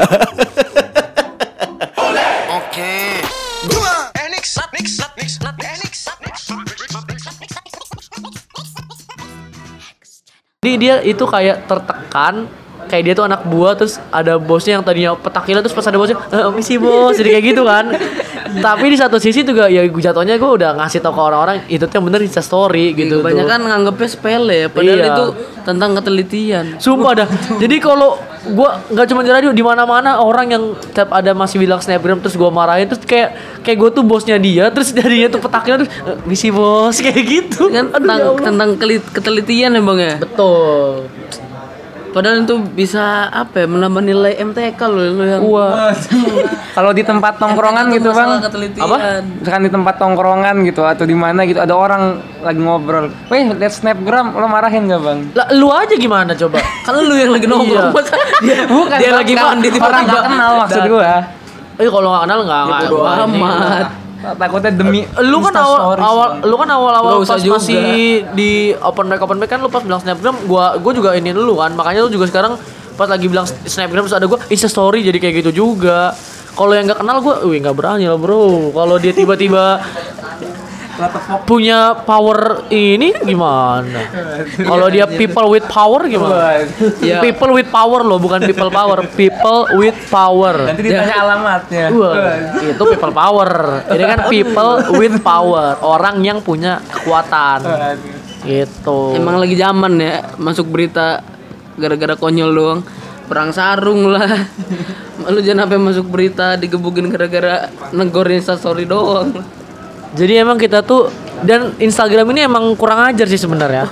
Speaker 1: Jadi dia itu kayak tertekan kayak dia tuh anak buah terus ada bosnya yang tadinya petakila terus pas ada bosnya eh, misi bos jadi kayak gitu kan *laughs* tapi di satu sisi juga ya gue jatuhnya gue udah ngasih tau ke orang-orang itu tuh yang bener Insta story gitu
Speaker 2: banyak kan nganggepnya sepele ya padahal
Speaker 1: Iya.
Speaker 2: itu tentang ketelitian
Speaker 1: Sumpah dah. *laughs* Jadi kalau gua nggak cuma di radio di mana-mana orang yang tiap ada masih bilang snapgram terus gua marahin terus kayak kayak gua tuh bosnya dia terus darinya tuh petaknya terus "Eh, misi bos *laughs* kayak gitu.
Speaker 2: kan
Speaker 1: Aduh,
Speaker 2: tentang
Speaker 1: ya
Speaker 2: tentang kelit- ketelitian ya bang ya
Speaker 1: betul.
Speaker 2: Padahal itu bisa apa ya menambah nilai MTK loh lo yang
Speaker 1: Wah.
Speaker 3: kalau di tempat tongkrongan
Speaker 2: Itu
Speaker 3: gitu bang.
Speaker 1: Apa?
Speaker 3: misalkan di tempat tongkrongan gitu atau di mana gitu ada orang lagi ngobrol, weh liat snapgram lo marahin gak bang?
Speaker 1: Lah lu aja gimana coba?
Speaker 2: Kan lu yang lagi nongkrong
Speaker 1: Iya.
Speaker 2: masa dia,
Speaker 3: Bukan
Speaker 2: dia
Speaker 3: Bang,
Speaker 2: lagi mandi
Speaker 3: orang
Speaker 2: tiba-tiba
Speaker 3: nggak kenal maksud gua.
Speaker 1: Eh kalau nggak kenal nggak nggak ini.
Speaker 2: amat.
Speaker 3: Takutnya demi
Speaker 1: Lu kan awal awal lu kan awal awal pas
Speaker 2: juga.
Speaker 1: masih di open mic open mic kan lu pas bilang snapgram gua gua juga ini dulu kan makanya lu juga sekarang pas lagi bilang snapgram terus ada gua insta story jadi kayak gitu juga. Kalau yang nggak kenal gua wih nggak berani lah bro. Kalau dia tiba-tiba punya power ini gimana? Kalau dia people with power gimana?
Speaker 2: Iya.
Speaker 1: people with power loh bukan people power. People with power.
Speaker 3: Nanti ditanya alamatnya.
Speaker 1: Wah, itu people power. Ini kan people with power, orang yang punya kekuatan. Gitu.
Speaker 2: emang lagi zaman ya masuk berita gara-gara konyol doang. Perang sarung lah. Lu jangan sampai masuk berita digebukin gara-gara negor instastory doang
Speaker 1: Jadi emang kita tuh dan Instagram ini emang kurang ajar sih sebenarnya.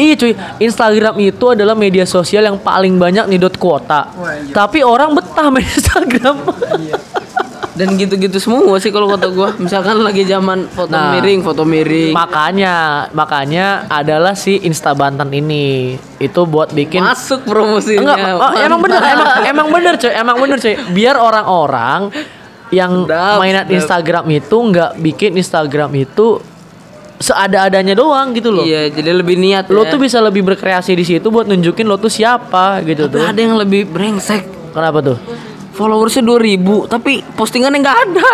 Speaker 1: iya cuy, Instagram itu adalah media sosial yang paling banyak nyedot kuota. Tapi orang betah main *laughs* Instagram.
Speaker 2: Dan gitu-gitu semua sih kalau kata gua. Misalkan lagi zaman foto
Speaker 1: Nah.
Speaker 2: miring, foto miring.
Speaker 1: makanya, makanya adalah si Insta Banten ini itu buat bikin
Speaker 2: Masuk promosinya.
Speaker 1: Enggak, oh, emang bener, emang emang bener cuy, emang bener cuy. Biar orang-orang yang
Speaker 2: Sedap,
Speaker 1: mainan
Speaker 2: sedap.
Speaker 1: Instagram itu nggak bikin Instagram itu seada-adanya doang gitu loh.
Speaker 2: Iya, jadi lebih niat
Speaker 1: Lo
Speaker 2: ya.
Speaker 1: tuh bisa lebih berkreasi di situ buat nunjukin lo tuh siapa gitu
Speaker 2: Tapi
Speaker 1: tuh.
Speaker 2: ada yang lebih brengsek.
Speaker 1: Kenapa tuh?
Speaker 2: Followersnya 2000 tapi postingannya nggak ada.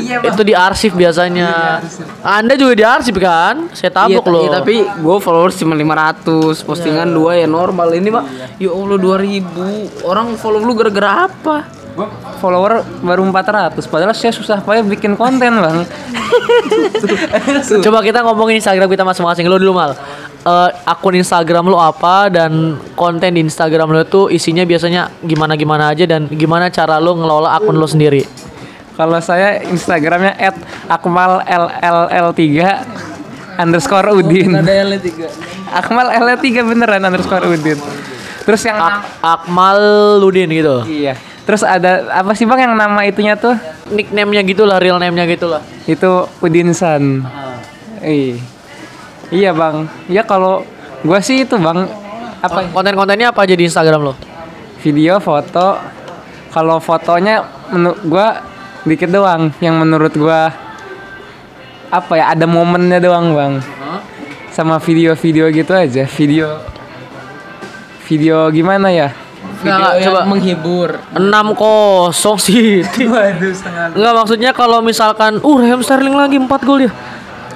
Speaker 1: itu diarsip biasanya. Anda juga diarsip kan? Saya tabok
Speaker 2: Iya,
Speaker 1: loh.
Speaker 2: iya, tapi gue followers cuma 500 postingan dua ya normal ini pak ya allah 2000 orang follow lu gara-gara apa
Speaker 3: follower baru 400 padahal saya susah payah bikin konten bang
Speaker 1: Coba kita ngomongin Instagram kita masing-masing. Lo dulu mal. Eh, akun Instagram lo apa dan konten di Instagram lo tuh isinya biasanya gimana-gimana aja dan gimana cara lo ngelola akun lo sendiri.
Speaker 3: kalau saya instagramnya at akmal lll 3 underscore udin
Speaker 2: ada L tiga
Speaker 3: akmal ll 3 beneran underscore udin terus yang
Speaker 1: Ak Akmal Ludin gitu.
Speaker 3: iya terus ada apa sih bang yang nama itunya tuh?
Speaker 1: Nickname-nya gitu lah, real name-nya gitu lah.
Speaker 3: itu udinsan. Ih. iya bang. Ya kalau gua sih itu bang apa
Speaker 1: Konten-kontennya apa aja di Instagram lo?
Speaker 3: video foto. Kalau fotonya menurut gua dikit doang. Yang menurut gua apa ya ada momennya doang bang. Sama video-video gitu aja. Video video gimana ya
Speaker 1: Enggak, coba
Speaker 2: menghibur
Speaker 1: 6 kosong sih.
Speaker 3: waduh setengah
Speaker 1: Enggak maksudnya kalau misalkan uh Raheem Sterling lagi 4 gol dia.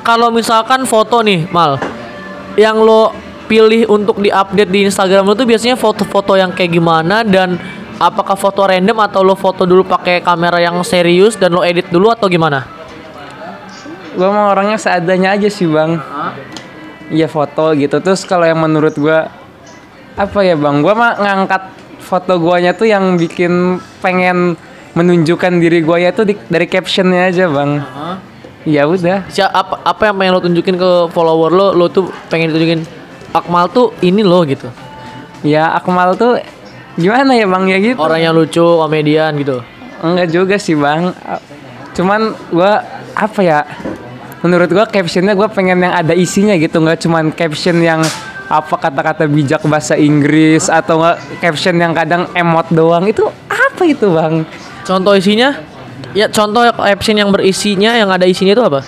Speaker 1: Kalau misalkan foto nih, Mal. Yang lo pilih untuk diupdate di Instagram lo tuh biasanya foto-foto yang kayak gimana dan apakah foto random atau lo foto dulu pakai kamera yang serius dan lo edit dulu atau gimana?
Speaker 3: gua mau orangnya seadanya aja sih bang iya foto gitu terus kalau yang menurut gua apa ya bang gua mah ngangkat foto guanya tuh yang bikin pengen menunjukkan diri guanya tuh di- dari captionnya aja bang. Ya udah.
Speaker 1: Sia- apa apa yang pengen lo tunjukin ke follower lo, lo tuh pengen tunjukin Akmal tuh ini lo gitu.
Speaker 3: ya Akmal tuh gimana ya bang ya gitu?
Speaker 1: Orang yang lucu, komedian gitu.
Speaker 3: enggak juga sih bang. Cuman gua apa ya menurut gua captionnya gua pengen yang ada isinya gitu nggak cuman caption yang apa kata-kata bijak bahasa Inggris atau nggak caption yang kadang emot doang itu apa itu bang
Speaker 1: Contoh isinya? Ya contoh caption yang berisinya yang ada isinya itu apa?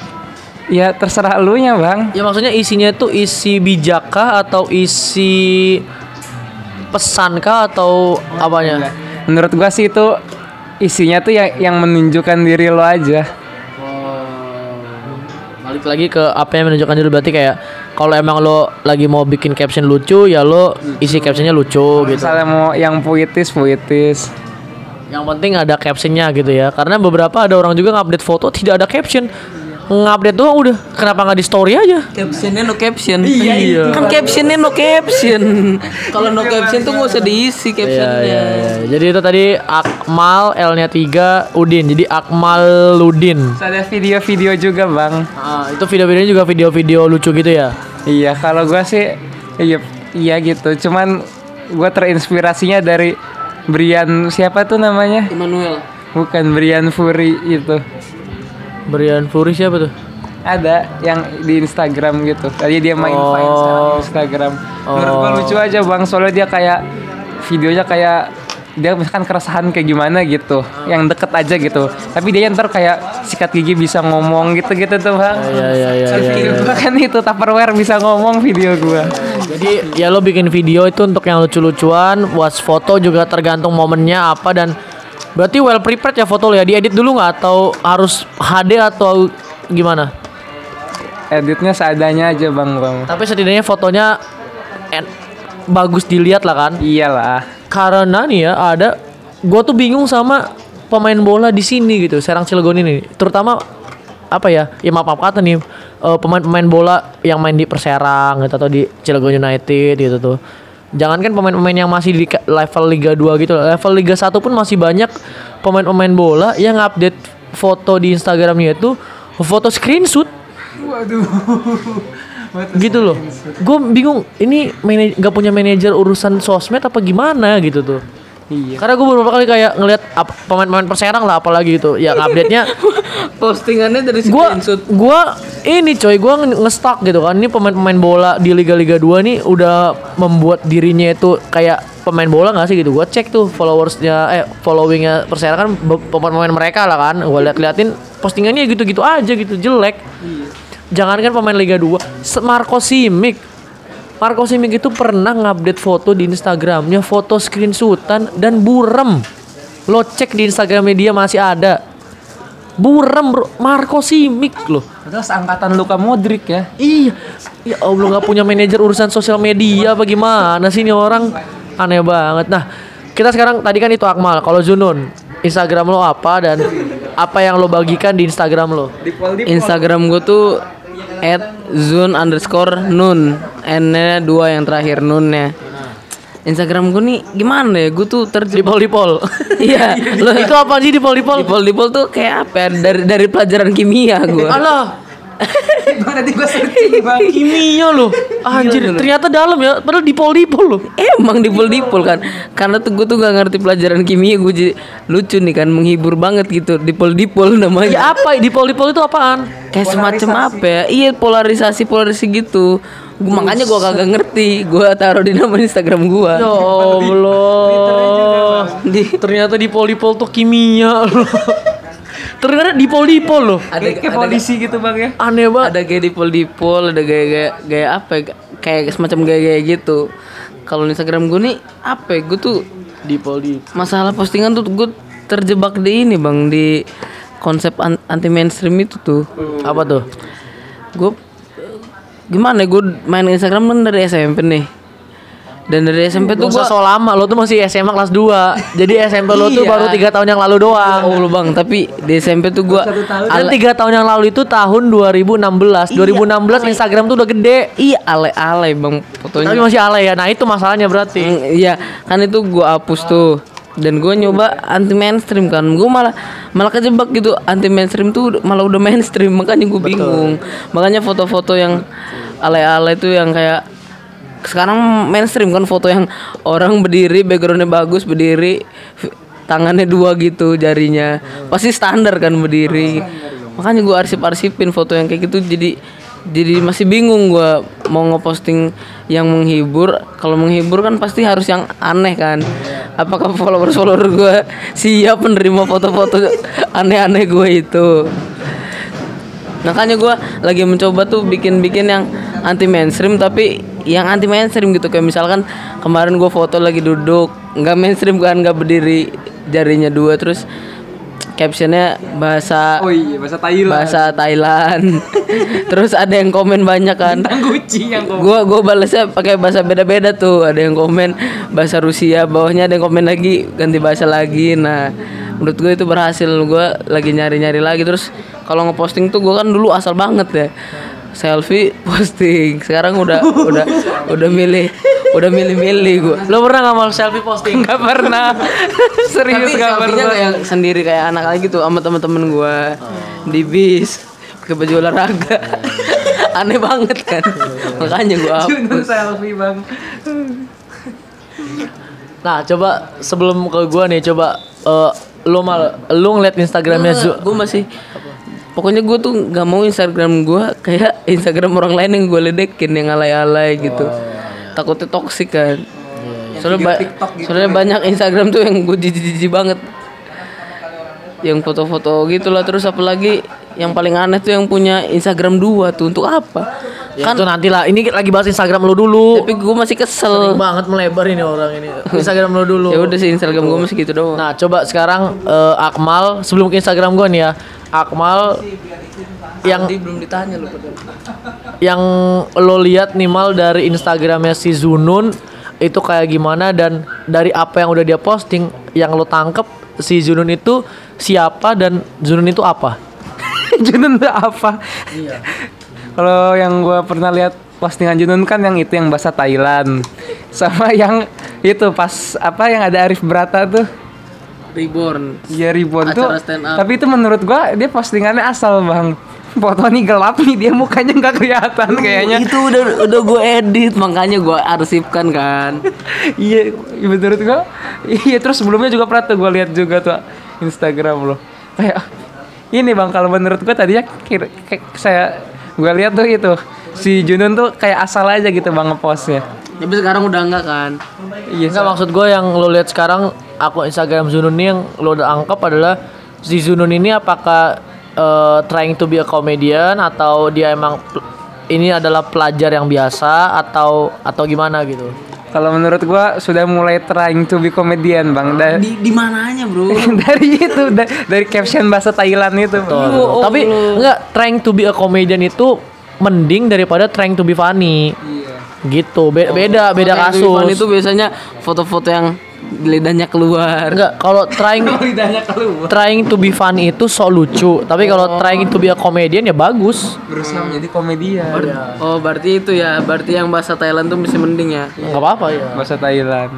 Speaker 3: ya terserah lu nya bang
Speaker 1: Ya maksudnya isinya tuh isi bijakkah atau isi pesankah atau apanya?
Speaker 3: menurut gua sih itu isinya tuh yang yang menunjukkan diri lo aja
Speaker 1: Balik lagi ke apa yang menunjukkan diri berarti kayak kalau emang lo lagi mau bikin caption lucu ya lo isi captionnya lucu gitu.
Speaker 3: misalnya mau yang puitis puitis
Speaker 1: Yang penting ada captionnya gitu ya. Karena beberapa ada orang juga ngupdate foto tidak ada caption. Ngupdate doang udah. Kenapa nggak di story aja?
Speaker 2: captionnya no caption
Speaker 1: Iya.
Speaker 2: kan captionnya no caption *laughs* kalau no caption tuh nggak usah diisi
Speaker 1: Iya,
Speaker 2: captionnya
Speaker 1: iya, iya. Jadi itu tadi Akmal L-nya 3 Udin. Jadi Akmal Ludin.
Speaker 3: Ada video-video juga bang
Speaker 1: Ah, itu video-videonya juga video-video lucu gitu ya.
Speaker 3: Iya, kalau gua sih iya iya gitu. Cuman gua terinspirasinya dari Brian siapa tuh namanya?
Speaker 2: Immanuel
Speaker 3: Bukan Brian Fury itu.
Speaker 1: Brian Fury siapa tuh?
Speaker 3: Ada yang di Instagram gitu. Tadi dia main
Speaker 1: Oh.
Speaker 3: Vine sekarang di Instagram. Menurut gua
Speaker 1: Oh.
Speaker 3: lucu aja Bang, soalnya dia kayak videonya kayak dia misalkan keresahan kayak gimana gitu, yang deket aja gitu. Tapi dia ntar kayak sikat gigi bisa ngomong gitu-gitu tuh bang.
Speaker 1: Iya iya iya. iya,
Speaker 3: Video
Speaker 1: iya.
Speaker 3: gua kan itu Tupperware bisa ngomong video gua.
Speaker 1: Jadi ya lo bikin video itu untuk yang lucu-lucuan, buat foto juga tergantung momennya apa dan berarti well prepared ya foto lo ya. Diedit dulu nggak atau harus HD atau gimana?
Speaker 3: Editnya seadanya aja bang bang.
Speaker 1: Tapi setidaknya fotonya en- bagus dilihat lah kan.
Speaker 3: Iyalah.
Speaker 1: Karena nih ya ada gue tuh bingung sama pemain bola di sini gitu, Serang Cilegon ini. Terutama apa ya? Ya maaf maaf kata nih eh, pemain-pemain bola yang main di Perserang gitu atau di Cilegon United gitu tuh. Jangankan pemain-pemain yang masih di level Liga 2 gitu, level Liga 1 pun masih banyak pemain-pemain bola yang update foto di Instagramnya itu foto screenshot.
Speaker 3: Waduh. *laughs*
Speaker 1: gitu loh. gue bingung ini nggak punya manajer urusan sosmed apa gimana gitu tuh
Speaker 3: Iya.
Speaker 1: karena gue beberapa kali kayak ngelihat pemain-pemain perserang lah apalagi gitu yang *laughs* update nya
Speaker 2: Postingannya dari
Speaker 1: gua
Speaker 2: screenshot.
Speaker 1: gua ini coy gua nge- nge-stuck gitu kan. Ini pemain-pemain bola di liga-liga 2 nih udah membuat dirinya itu kayak pemain bola gak sih gitu? Gua cek tuh followersnya eh followingnya Persela kan pemain-pemain mereka lah kan. Gua liat-liatin postingannya gitu-gitu aja gitu jelek. Jangankan pemain Liga 2 Se- Marco Simic Marco Simic itu pernah ngupdate foto di Instagramnya foto screenshotan dan burem lo cek di Instagramnya dia masih ada Burem bro, Marco Simic loh.
Speaker 3: Padahal seangkatan Luka Modric ya.
Speaker 1: Iya, ya Allah nggak punya manajer urusan sosial media bagaimana sih ini orang aneh banget. Nah, kita sekarang tadi kan itu Akmal. Kalau Zunun, Instagram lo apa dan apa yang lo bagikan di Instagram lo?
Speaker 2: Instagram gue tuh at zone underscore nun. N-nya dua yang terakhir nunnya. Instagram gue nih gimana ya? Gue tuh terjebak.
Speaker 1: Dipol dipol. *laughs*
Speaker 2: iya. Lo
Speaker 1: itu apa sih dipol dipol?
Speaker 2: dipol dipol tuh kayak apa ya? Dari dari pelajaran kimia gue
Speaker 1: Alah,
Speaker 3: Tadi gue searching bang. *laughs*
Speaker 1: kimia loh. Anjir, ternyata dalam ya. Padahal dipol dipol loh.
Speaker 2: Emang dipol dipol kan Karena tuh gue tuh gak ngerti pelajaran kimia Gue jadi lucu nih kan Menghibur banget gitu Dipol dipol namanya
Speaker 1: Ya apa? Dipol dipol itu apaan?
Speaker 2: Kayak semacam apa ya Iya polarisasi polarisasi gitu gua, Makanya gue kagak ngerti Gue taruh di nama Instagram gue
Speaker 1: Ya Allah. Ternyata dipol dipol tuh kimia loh. *laughs* Ternyata dipol dipol loh.
Speaker 2: Ada
Speaker 3: Kayak
Speaker 2: ada-
Speaker 3: polisi gitu bang ya.
Speaker 1: Aneh banget.
Speaker 2: ada gaya dipol dipol Ada gaya-gaya Gaya apa ya Kayak semacam gaya-gaya gitu Kalau di Instagram gue nih Apa ya Gue tuh
Speaker 1: Dipol dipol.
Speaker 2: Masalah postingan tuh Gue terjebak di ini bang Di konsep an- anti mainstream itu tuh
Speaker 1: Apa tuh?
Speaker 2: gue gimana gue main Instagram kan dari SMP nih dan dari SMP tuh
Speaker 1: usah so lama, lo tuh masih SMA kelas 2 Jadi *laughs* SMP lo tuh
Speaker 2: Iya.
Speaker 1: baru tiga tahun yang lalu doang.
Speaker 2: Oh lu bang tapi di SMP tuh gue
Speaker 1: Dan tiga tahun yang lalu itu tahun 2016 2016 Instagram tuh udah gede.
Speaker 2: Iya alay-alay bang fotonya.
Speaker 1: Tapi masih alay ya, nah itu masalahnya berarti.
Speaker 2: Mm, iya kan itu gue hapus tuh. Dan gue nyoba anti mainstream kan. Gue malah malah kejebak gitu. Anti mainstream tuh malah udah mainstream. Makanya gue bingung. Makanya foto-foto yang alay-alay tuh yang kayak sekarang mainstream kan foto yang orang berdiri backgroundnya bagus berdiri tangannya dua gitu jarinya. Pasti standar kan berdiri. Makanya gue arsip-arsipin foto yang kayak gitu jadi jadi masih bingung gua mau ngeposting yang menghibur. Kalau menghibur kan pasti harus yang aneh kan. Apakah followers follower gua siap menerima foto-foto aneh-aneh gue itu? Makanya gua lagi mencoba tuh bikin-bikin yang anti mainstream tapi yang anti mainstream gitu kayak misalkan kemarin gua foto lagi duduk nggak mainstream kan nggak berdiri jarinya dua terus captionnya bahasa
Speaker 3: Oh iya bahasa Thailand.
Speaker 2: bahasa Thailand. *laughs* Terus ada yang komen banyak kan.
Speaker 3: Gucci yang kok.
Speaker 2: Gua gua balasnya pakai bahasa beda-beda tuh. Ada yang komen bahasa Rusia, bawahnya ada yang komen lagi ganti bahasa lagi. Nah, menurut gue itu berhasil. Gua lagi nyari-nyari lagi terus kalau ngeposting tuh gua kan dulu asal banget ya. Selfie posting. Sekarang udah udah udah milih udah milih-milih gua.
Speaker 1: Lo pernah gak mau selfie posting?
Speaker 3: Gak pernah. *laughs* Serius
Speaker 2: Tapi
Speaker 3: gak
Speaker 2: selfie-nya
Speaker 3: pernah.
Speaker 2: kayak sendiri kayak anak lagi gitu sama temen-temen gua di bis pakai baju olahraga. *laughs* Aneh banget kan. *laughs* Makanya gua hapus.
Speaker 3: selfie bang.
Speaker 1: Nah coba sebelum ke gua nih coba eh, Lo mal, lo ngeliat Instagramnya Zu
Speaker 2: Gue masih Pokoknya gue tuh nggak mau Instagram gue *laughs* kayak Instagram orang lain yang gue ledekin yang alay-alay gitu. Takutnya toksik kan. Soalnya, ba- soalnya banyak Instagram tuh yang gue jijik-jijik banget. Yang foto-foto gitu lah terus apalagi yang paling aneh tuh yang punya Instagram dua tuh untuk apa?
Speaker 1: Ya
Speaker 2: kan
Speaker 1: itu nanti lah, ini lagi bahas Instagram lo dulu
Speaker 2: tapi gue masih kesel.
Speaker 1: Sering banget melebar ini orang ini Instagram lo dulu
Speaker 2: Ya udah sih Instagram gue masih gitu doang.
Speaker 1: Nah coba sekarang eh, Akmal sebelum ke Instagram gue nih ya Akmal yang
Speaker 2: Tadi belum ditanya lu pada.
Speaker 1: yang lo lihat nih mal dari Instagramnya si Zunun itu kayak gimana dan dari apa yang udah dia posting yang lo tangkep si Zunun itu siapa dan Zunun itu apa? *laughs*
Speaker 3: Junun tuh apa? Kalau yang gue pernah lihat postingan Junun kan yang itu yang bahasa Thailand, sama *laughs* yang itu pas apa yang ada Arif Brata tuh,
Speaker 2: Reborn.
Speaker 3: ya Ribbon tuh.
Speaker 2: Acara up.
Speaker 3: Tapi itu menurut gua dia postingannya asal bang. foto nih gelap nih dia mukanya nggak kelihatan kayaknya.
Speaker 2: itu udah udah gue edit makanya gue arsipkan kan *laughs*
Speaker 3: iya, menurut gua iya terus sebelumnya juga pernah tuh gua lihat juga tuh Instagram lo. Kayak ini Bang kalau menurut gua tadinya kira, kayak saya gua lihat tuh itu si Junun tuh kayak asal aja gitu Bang ngepostnya.
Speaker 2: tapi sekarang udah enggak kan
Speaker 3: Iya,
Speaker 1: Enggak maksud gue yang lo lihat sekarang akun Instagram Zunun ini yang lo udah anggap adalah si Zunun ini apakah eh, trying to be a comedian atau dia emang ini adalah pelajar yang biasa atau atau gimana gitu.
Speaker 3: Kalau menurut gua sudah mulai trying to be comedian Bang. Da-
Speaker 2: di di mananya bro *laughs*
Speaker 3: dari itu da- dari caption bahasa Thailand itu.
Speaker 1: Betul. Tapi enggak trying to be a comedian itu mending daripada trying to be funny. Gitu. Be- beda beda
Speaker 2: yang
Speaker 1: kasus.
Speaker 2: Ivan itu biasanya foto-foto yang lidahnya keluar
Speaker 1: Enggak, kalau trying *laughs* trying to be funny itu so lucu, tapi kalau trying to be a comedian ya bagus.
Speaker 3: Berusaha menjadi komedian.
Speaker 2: oh berarti itu ya berarti yang bahasa Thailand tuh masih mending ya
Speaker 1: Enggak apa-apa ya.
Speaker 3: bahasa Thailand.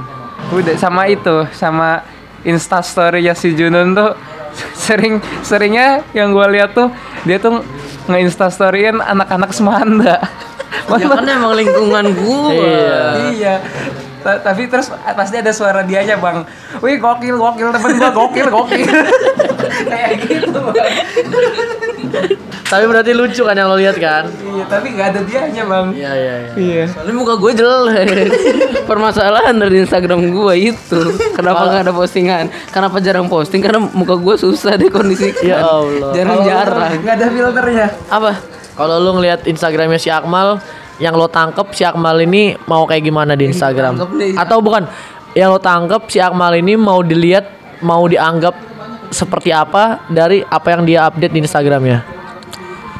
Speaker 3: Udah sama itu, sama Insta story ya si Junun tuh *laughs* sering seringnya yang gua lihat tuh dia tuh nge-insta storyin anak-anak semanda.
Speaker 2: ya kan *laughs* emang lingkungan gua
Speaker 1: Iya.
Speaker 3: iya. Ta- tapi terus pasti ada suara dianya bang. Wih gokil gokil temen gua gokil gokil. *laughs* Kayak gitu. Bang.
Speaker 1: Tapi berarti lucu kan yang lo lihat kan?
Speaker 3: Iya tapi nggak ada dianya bang.
Speaker 1: Iya iya iya.
Speaker 3: Iya.
Speaker 2: Soalnya muka gue jelek *laughs* Permasalahan dari Instagram gue itu Kenapa nggak ada postingan Kenapa jarang posting Karena muka gue susah deh kondisi
Speaker 1: Ya *laughs* Allah.
Speaker 2: Jarang-jarang
Speaker 3: Nggak ada filternya.
Speaker 2: Apa?
Speaker 1: Kalau lo ngelihat Instagramnya si Akmal, yang lo tangkep si Akmal ini mau kayak gimana di Instagram? Atau bukan? Yang lo tangkep si Akmal ini mau dilihat, mau dianggap seperti apa dari apa yang dia update di Instagramnya?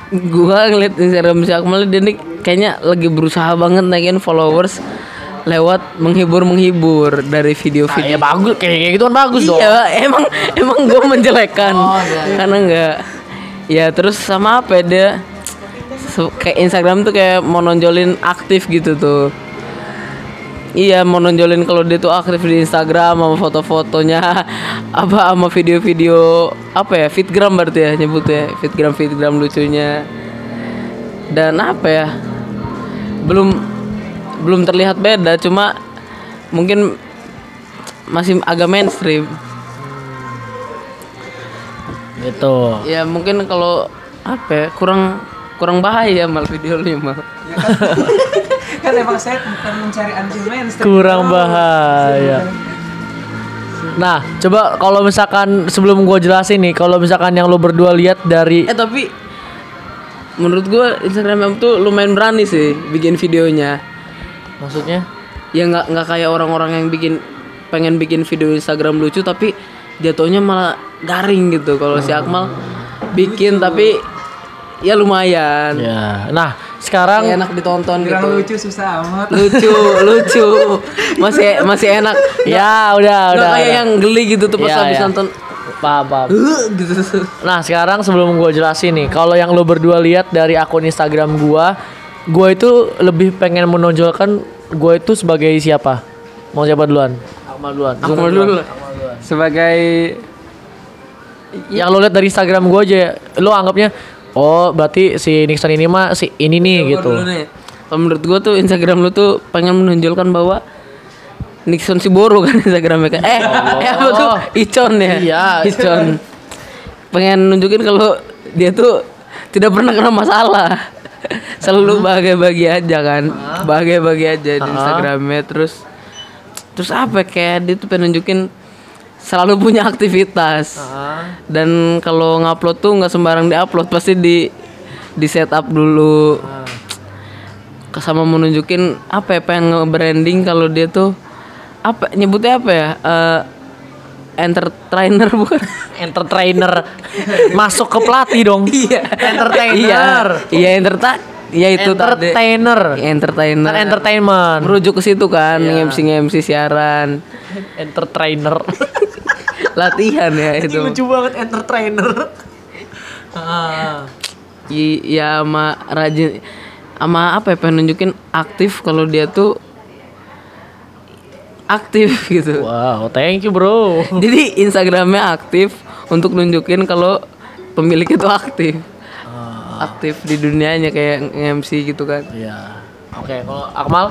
Speaker 2: Gue ngeliat Instagram si Akmal Dia nih kayaknya lagi berusaha banget naikin followers Lewat menghibur-menghibur Dari video-video
Speaker 1: Ya bagus, kayak gitu kan bagus dong.
Speaker 2: Iya, emang emang gue menjelekan. Karena enggak. Ya terus sama apa ya, dia kayak Instagram tuh kayak mau nonjolin aktif gitu tuh. Iya mau nonjolin kalau dia tuh aktif di Instagram sama foto-fotonya *laughs* apa sama video-video apa ya fitgram berarti ya nyebutnya fitgram fitgram lucunya dan apa ya belum belum terlihat beda cuma mungkin masih agak mainstream
Speaker 1: Gitu.
Speaker 2: ya mungkin kalau apa ya kurang kurang bahaya mal video lu mal. *laughs*
Speaker 3: Kan? Emang saya bukan mencari anti mainstream.
Speaker 1: Kurang bahaya. Nah, coba kalau misalkan sebelum gua jelasin nih, kalau misalkan yang lo berdua lihat dari
Speaker 2: eh tapi menurut gua Instagram tuh lumayan berani sih bikin videonya.
Speaker 1: Maksudnya?
Speaker 2: Ya nggak nggak kayak orang-orang yang bikin pengen bikin video Instagram lucu tapi jatuhnya malah garing gitu. Kalau si Akmal bikin tapi ya lumayan
Speaker 1: ya. Nah, sekarang
Speaker 2: Kayak enak ditonton
Speaker 3: Bilang
Speaker 2: gitu
Speaker 3: lucu susah amat.
Speaker 2: lucu lucu masih masih enak *laughs*
Speaker 1: ya udah
Speaker 2: Nggak
Speaker 1: udah.
Speaker 2: kayak yang geli gitu tuh pas
Speaker 1: Iya,
Speaker 2: habis
Speaker 1: iya.
Speaker 2: nonton
Speaker 1: Paham, paham. *laughs* Nah, sekarang sebelum gua jelasin nih, kalau yang lo berdua lihat dari akun Instagram gua, gua itu lebih pengen menonjolkan gua itu sebagai siapa? Mau siapa duluan? Akmal duluan.
Speaker 2: Akmal dulu lah.
Speaker 3: Sebagai
Speaker 1: Yang lo lihat dari Instagram gua aja, lo anggapnya oh berarti si Nixon ini mah si ini nih gitu.
Speaker 2: Dulu nih. Kalau menurut gua tuh Instagram lu tuh pengen menonjolkan bahwa Nixon Siboro kan *laughs* Instagramnya kan. Eh, eh apa tuh? Icon ya.
Speaker 1: Iya.
Speaker 2: Icon. Pengen nunjukin kalau dia tuh tidak pernah kena masalah. *laughs* Selalu bahagia-bahagia aja kan. Bahagia-bahagia aja di Instagramnya terus terus apa ya, kayak dia tuh pengen nunjukin selalu punya aktivitas. Dan kalau ngupload tuh nggak sembarang diupload pasti di di setup dulu. Sama mau nunjukin apa ya pengen nge-branding kalau dia tuh apa nyebutnya apa ya? Eh entertainer *laughs* bukan?
Speaker 1: Entertainer masuk ke pelatih dong.
Speaker 2: Iya.
Speaker 1: Entertainer.
Speaker 2: Iya, iya entertain. Iya itu tadi.
Speaker 1: Entertainer.
Speaker 2: Entertainer.
Speaker 1: Kan entertainment.
Speaker 2: Merujuk ke situ kan, MC MC siaran. *laughs*
Speaker 1: Entertainer. *laughs*
Speaker 2: Latihan ya itu.
Speaker 1: Lucu banget entertainer. *laughs* Ah.
Speaker 2: I- ya sama rajin sama apa ya pengen nunjukin aktif kalau dia tuh aktif gitu.
Speaker 1: Wow, thank you bro.
Speaker 2: Jadi Instagramnya aktif untuk nunjukin kalau pemilik itu aktif. aktif di dunianya kayak MC gitu kan
Speaker 1: Iya. Oke, kalau Akmal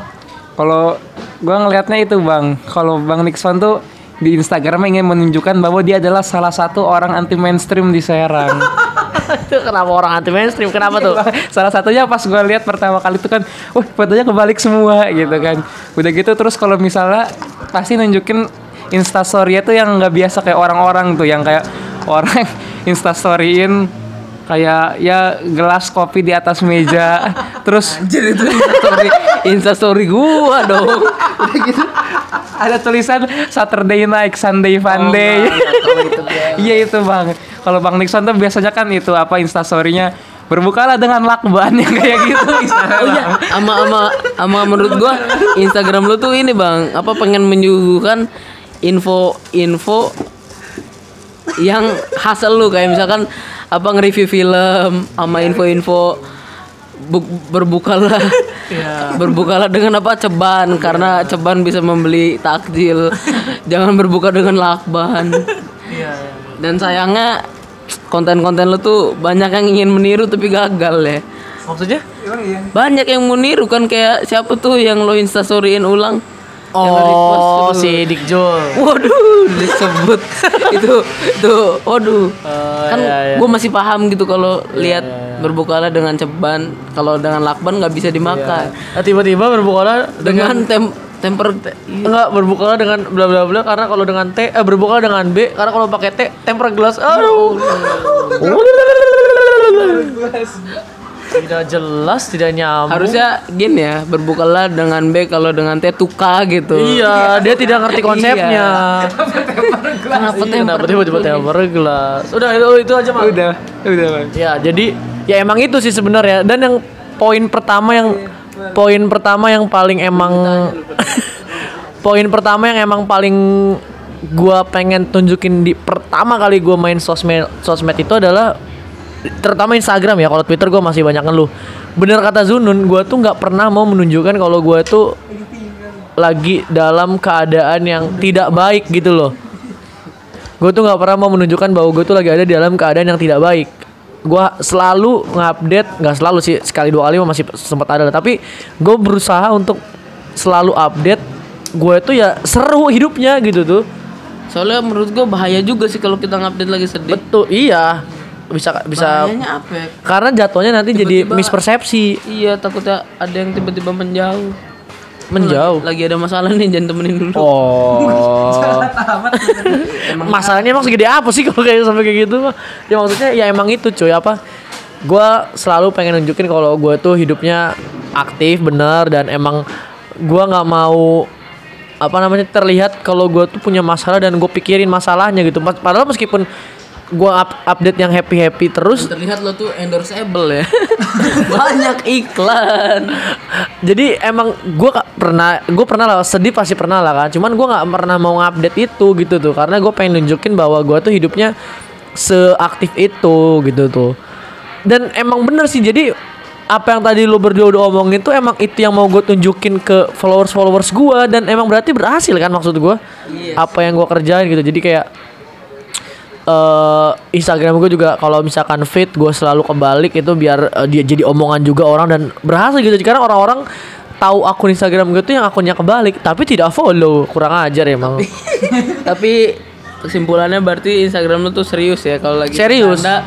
Speaker 3: Kalau gua ngelihatnya itu bang, kalau bang Nixon tuh di Instagram ingin menunjukkan bahwa dia adalah salah satu orang anti mainstream di Serang. *laughs*
Speaker 1: itu kenapa orang anti mainstream? Kenapa tuh? *laughs*
Speaker 3: salah satunya pas gua lihat pertama kali itu kan, wah fotonya kebalik semua gitu kan. Udah gitu terus kalau misalnya pasti nunjukin instastory tuh yang nggak biasa kayak orang-orang tuh, yang kayak orang *laughs* instastoryin kayak ya gelas kopi di atas meja. *laughs* Terus
Speaker 2: jadi itu. Instastory instastory gua dong. *laughs*
Speaker 3: Udah gitu. Ada tulisan Saturday night, Sunday fun day. *laughs* Iya itu bang. Kalau bang Nixon tuh biasanya kan itu apa instastorynya berbukalah dengan lakban yang kayak gitu.
Speaker 2: Oh iya, ama ama ama menurut gua Instagram lu tuh ini bang, apa pengen menyuguhkan info-info yang hasil lu. Kayak misalkan apa nge-review film sama info-info bu- berbukalah. Berbukalah dengan apa? Ceban karena ceban bisa membeli takjil. Jangan berbuka dengan lakban. Dan sayangnya konten-konten lu tuh banyak yang ingin meniru tapi gagal ya.
Speaker 1: Maksudnya?
Speaker 2: banyak yang mau niru kan kayak siapa tuh yang lo instastoryin ulang
Speaker 1: Oh, si Dick Jol.
Speaker 2: Waduh, disebut *laughs* itu itu, waduh. kan
Speaker 1: iya, iya.
Speaker 2: gue masih paham gitu kalau lihat berbukalah dengan ceban, kalau dengan lakban nggak bisa dimakan.
Speaker 1: Nah, tiba-tiba berbukalah
Speaker 2: Dengan tem temper
Speaker 1: enggak berbukalah dengan bla bla bla karena kalau dengan T eh berbukalah dengan B karena kalau pakai T temper gelas. Aduh. Tidak jelas, tidak nyambung.
Speaker 2: harusnya gini ya, berbukalah dengan B kalau dengan T tuka gitu.
Speaker 1: Iya, dia *laughs* tidak ngerti konsepnya.
Speaker 2: Kenapa
Speaker 1: Iya,
Speaker 2: temper?
Speaker 1: Kenapa tiba-tiba temper gelas? Udah itu itu aja, Mas.
Speaker 3: udah, udah bang.
Speaker 1: Ya, jadi ya emang itu sih sebenarnya. Dan yang poin pertama yang poin pertama yang paling emang *laughs* poin pertama yang emang paling gua pengen tunjukin di pertama kali gua main sosmed sosmed itu adalah terutama Instagram ya. Kalau Twitter gua masih banyak ngeluh. Bener kata Zunun, gua tuh nggak pernah mau menunjukkan kalau gua tuh lagi dalam keadaan yang tidak baik gitu loh. Gue tuh nggak pernah mau menunjukkan bahwa gue tuh lagi ada di dalam keadaan yang tidak baik. Gue selalu ngupdate, nggak selalu sih sekali dua kali masih sempat ada. Tapi gue berusaha untuk selalu update. Gue tuh ya seru hidupnya gitu tuh.
Speaker 2: Soalnya menurut gue bahaya juga sih kalau kita ngupdate lagi sedih.
Speaker 1: Betul, iya. Bisa bisa
Speaker 2: Bahayanya apa ya?
Speaker 1: karena jatuhnya nanti jadi
Speaker 2: Tiba-tiba-
Speaker 1: mispersepsi,
Speaker 2: Iya takutnya ada yang tiba-tiba menjauh.
Speaker 1: menjauh.
Speaker 2: Lagi ada masalah nih jangan temenin dulu.
Speaker 1: Oh. *laughs* Masalahnya emang segede apa sih kalau kayak sampai kayak gitu? Ya maksudnya ya emang itu cuy apa? Gua selalu pengen nunjukin kalau gue tuh hidupnya aktif bener dan emang gua nggak mau apa namanya terlihat kalau gue tuh punya masalah dan gue pikirin masalahnya gitu. Padahal meskipun gua up- update yang happy happy terus
Speaker 2: Terlihat lo tuh endorseable ya. *laughs* Banyak iklan.
Speaker 1: jadi emang gue pernah gue pernah lah sedih pasti pernah lah kan. Cuman gue nggak pernah mau ngupdate itu gitu tuh. Karena gue pengen nunjukin bahwa gue tuh hidupnya seaktif itu gitu tuh. Dan emang bener sih jadi apa yang tadi lo berdua udah omongin tuh emang itu yang mau gue tunjukin ke followers followers gue dan emang berarti berhasil kan maksud gue apa yang gue kerjain gitu. Jadi kayak eh Instagram gue juga kalau misalkan fit gue selalu kebalik itu biar eh, dia jadi omongan juga orang dan berhasil gitu. Karena orang-orang tahu akun Instagram gue tuh yang akunnya kebalik tapi tidak follow. Kurang ajar emang.
Speaker 2: Tapi *laughs* kesimpulannya berarti Instagram lo tuh serius ya kalau lagi
Speaker 1: Serius.
Speaker 2: bercanda,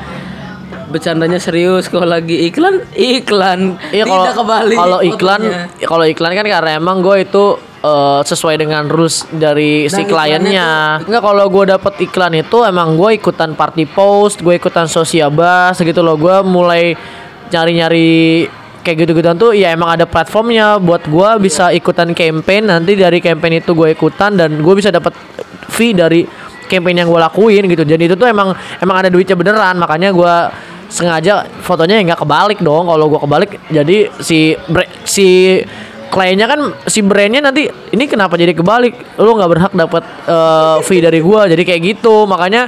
Speaker 2: bercandanya serius kalau lagi iklan iklan.
Speaker 1: Iya kalau
Speaker 2: tidak kebalik
Speaker 1: kalau iklan ya kalau iklan kan karena emang gue itu eh, sesuai dengan rules dari si
Speaker 2: Dan
Speaker 1: kliennya. Enggak kalau gue dapet iklan itu emang gue ikutan party post, gue ikutan sosiabas gitu loh. Gue mulai nyari-nyari kayak gitu-gituan tuh ya emang ada platformnya. Buat gue bisa ikutan campaign nanti dari campaign itu gue ikutan dan gue bisa dapat fee dari campaign yang gue lakuin gitu. Jadi itu tuh emang emang ada duitnya beneran. Makanya gue sengaja fotonya ya nggak kebalik dong. Kalau gue kebalik jadi si si kliennya kan si brandnya nanti ini kenapa jadi kebalik? Lu nggak berhak dapat eh, fee dari gue jadi kayak gitu. Makanya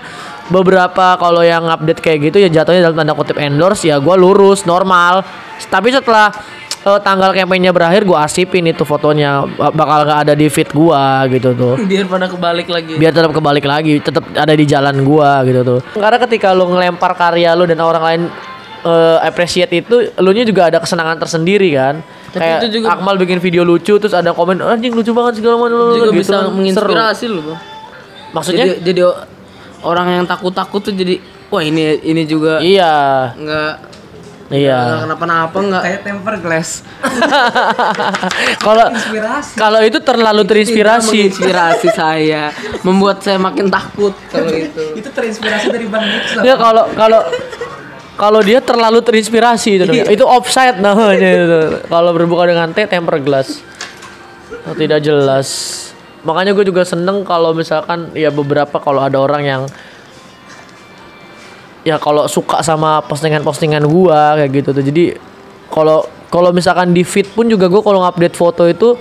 Speaker 1: beberapa kalau yang update kayak gitu ya jatuhnya dalam tanda kutip endorse ya gue lurus normal. Tapi setelah eh, tanggal kampanye berakhir gue arsipin itu fotonya. Bakal nggak ada di feed gue gitu tuh. *laughs*
Speaker 2: Biar pada kebalik lagi.
Speaker 1: Biar tetap kebalik lagi tetap ada di jalan gua gitu tuh. Karena ketika lu ngelempar karya lu dan orang lain eh, appreciate itu elunya juga ada kesenangan tersendiri kan
Speaker 2: Tapi
Speaker 1: kayak
Speaker 2: itu juga-
Speaker 1: Akmal bikin video lucu terus ada komen anjing lucu banget segala macam
Speaker 2: juga
Speaker 1: gitu
Speaker 2: bisa
Speaker 1: kan. Seru.
Speaker 2: menginspirasi loh bang.
Speaker 1: Maksudnya?
Speaker 2: Jadi, jadi orang yang takut-takut tuh jadi wah ini ini juga
Speaker 1: iya.
Speaker 2: nggak
Speaker 1: iya.
Speaker 2: nggak kenapa-napa nggak
Speaker 3: Kayak temper glass. *laughs*
Speaker 1: kalau kalau itu terlalu terinspirasi.
Speaker 2: menginspirasi saya membuat saya makin takut kalau itu
Speaker 3: itu. terinspirasi dari Bang Nix
Speaker 1: ya kalau kalau kalau dia terlalu terinspirasi itu namanya. itu offside *laughs* namanya itu kalau berbuka dengan T temper glass Oh, tidak jelas. Makanya gue juga seneng kalau misalkan ya beberapa kalau ada orang yang ya kalau suka sama postingan-postingan gua kayak gitu tuh. Jadi kalau kalau misalkan di feed pun juga gua kalau ngupdate foto itu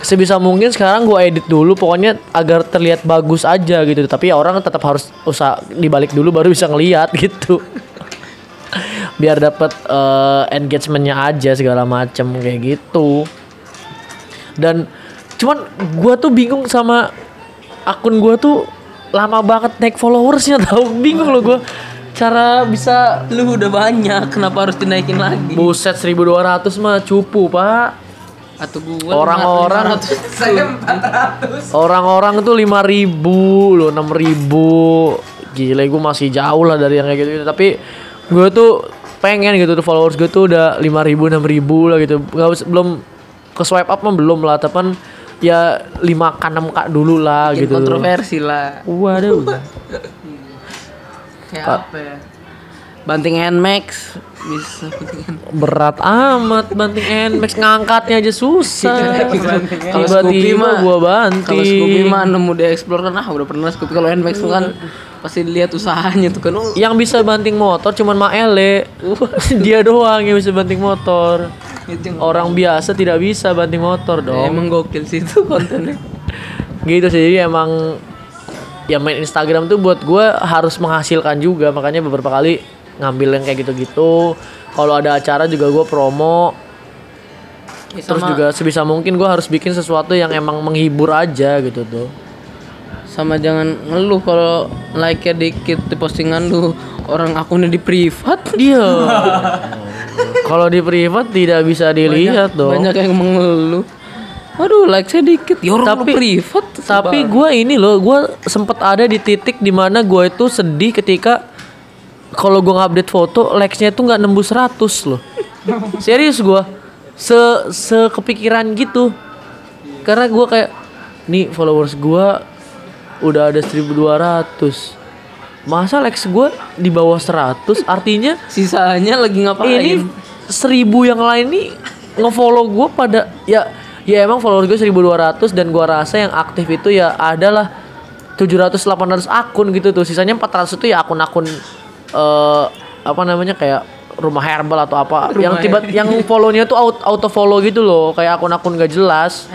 Speaker 1: sebisa mungkin sekarang gua edit dulu pokoknya agar terlihat bagus aja gitu. Tapi ya orang tetap harus usah dibalik dulu baru bisa ngelihat *laughs* gitu biar dapat eh, engagementnya aja segala macem kayak gitu. Dan cuman gua tuh bingung sama akun gua tuh lama banget naik followersnya *laughs* tau. Bingung loh gua cara bisa
Speaker 2: lu udah banyak kenapa harus dinaikin lagi?
Speaker 1: Buset 1200 mah cupu pak.
Speaker 2: Atau gua
Speaker 1: Orang-orang-
Speaker 2: 500.
Speaker 3: Saya 400.
Speaker 1: orang-orang tuh 5000 loh 6000 gila gue masih jauh lah dari yang kayak gitu, tapi gue tuh pengen gitu tuh followers gue tuh udah 5000 6000 lah gitu. Nggak usah- belum ke swipe up mah belum lah tapi ya 5k 6k dulu lah
Speaker 2: Bikin
Speaker 1: gitu.
Speaker 2: kontroversi lah.
Speaker 1: Waduh. *laughs*
Speaker 2: Kayak apa ya? Banting Nmax bisa banting
Speaker 1: berat amat banting Nmax ngangkatnya aja susah.
Speaker 2: Kalau Scoopy
Speaker 1: tiba-tiba gua
Speaker 2: Kalau Scoopy
Speaker 1: banting
Speaker 2: mah nemu di explore kan ah udah pernah Scoopy. Kalau Nmax tuh kan pasti dilihat usahanya tuh kan. Oh, *laughs*
Speaker 1: yang bisa banting motor cuman Maele *laughs* dia doang yang bisa banting motor. Orang biasa tidak bisa banting motor
Speaker 2: Ya,
Speaker 1: dong.
Speaker 2: emang gokil sih itu kontennya. *laughs*
Speaker 1: Gitu sih jadi emang ya main Instagram tuh buat gue harus menghasilkan juga. Makanya beberapa kali ngambil yang kayak gitu-gitu. Kalau ada acara juga gue promo.
Speaker 2: Ya,
Speaker 1: terus juga sebisa mungkin gue harus bikin sesuatu yang emang menghibur aja gitu tuh
Speaker 2: sama jangan ngeluh kalau like nya dikit di postingan lu. Orang akunnya di privat.
Speaker 1: Dia *laughs* kalau di privat tidak bisa dilihat dong.
Speaker 2: banyak yang mengeluh. Waduh like saya dikit. Ya
Speaker 1: Tapi-
Speaker 2: privat.
Speaker 1: Tapi gue ini loh, gue sempet ada di titik di mana gue itu sedih ketika kalau gue update foto, likes-nya tuh nggak nembus 100 loh. *laughs* Serius gue, se sekepikiran gitu. Karena gue kayak, nih followers gue udah ada 1200 Masa likes gue di bawah 100 artinya
Speaker 2: sisanya lagi ngapain?
Speaker 1: ini seribu yang lain nih ngefollow gue pada ya ya emang follower gue 1200 dan gua rasa yang aktif itu ya adalah 700 800 akun gitu tuh. Sisanya 400 itu ya akun-akun eh apa namanya kayak rumah herbal atau apa. Yang tiba yang follow-nya tuh auto, auto follow gitu loh. Kayak akun-akun gak jelas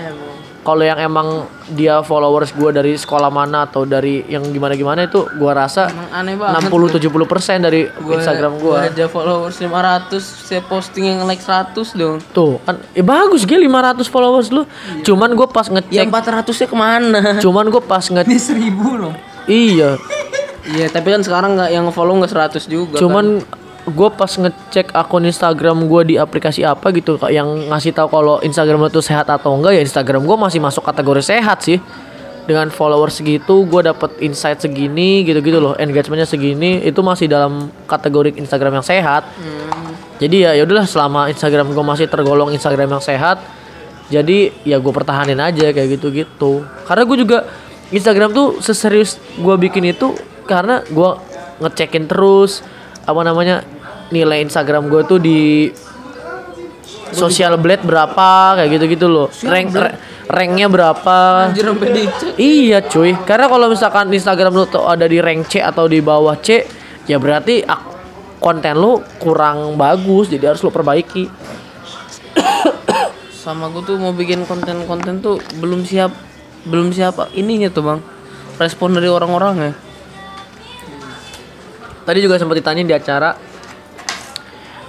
Speaker 1: kalau yang emang dia followers gua dari sekolah mana atau dari yang gimana-gimana itu gua rasa
Speaker 2: aneh banget.
Speaker 1: 60 70 persen dari Instagram gua.
Speaker 2: aja followers 500 saya posting yang like 100 dong.
Speaker 1: Tuh kan ya bagus Gil 500 followers lu. Cuman gue pas
Speaker 2: ya
Speaker 1: ngecek
Speaker 2: 400 nya ke mana?
Speaker 1: Cuman gue pas nge
Speaker 3: Ini seribu loh.
Speaker 1: iya,
Speaker 2: iya tapi kan sekarang nggak yang follow nggak 100 juga
Speaker 1: cuman gue pas ngecek akun Instagram gue di aplikasi apa gitu yang ngasih tahu kalau Instagram itu sehat atau enggak ya Instagram gue masih masuk kategori sehat sih. Dengan followers segitu gue dapet insight segini gitu-gitu loh, engagementnya segini itu masih dalam kategori Instagram yang sehat. Jadi ya yaudahlah selama Instagram gue masih tergolong Instagram yang sehat, jadi ya gue pertahanin aja kayak gitu-gitu. Karena gue juga Instagram tuh seserius gue bikin itu karena gue ngecekin terus apa namanya nilai Instagram gue tuh di social blade berapa kayak gitu-gitu loh. Rank ra- ranknya berapa?
Speaker 2: anjir sampai dicek
Speaker 1: Iya cuy, karena kalau misalkan Instagram lu tuh ada di rank C atau di bawah C, ya berarti konten lu kurang bagus, jadi harus lu perbaiki. *coughs*
Speaker 2: sama gue tuh mau bikin konten-konten tuh belum siap belum siap ininya tuh bang respon dari orang-orang ya
Speaker 1: Tadi juga sempat ditanya di acara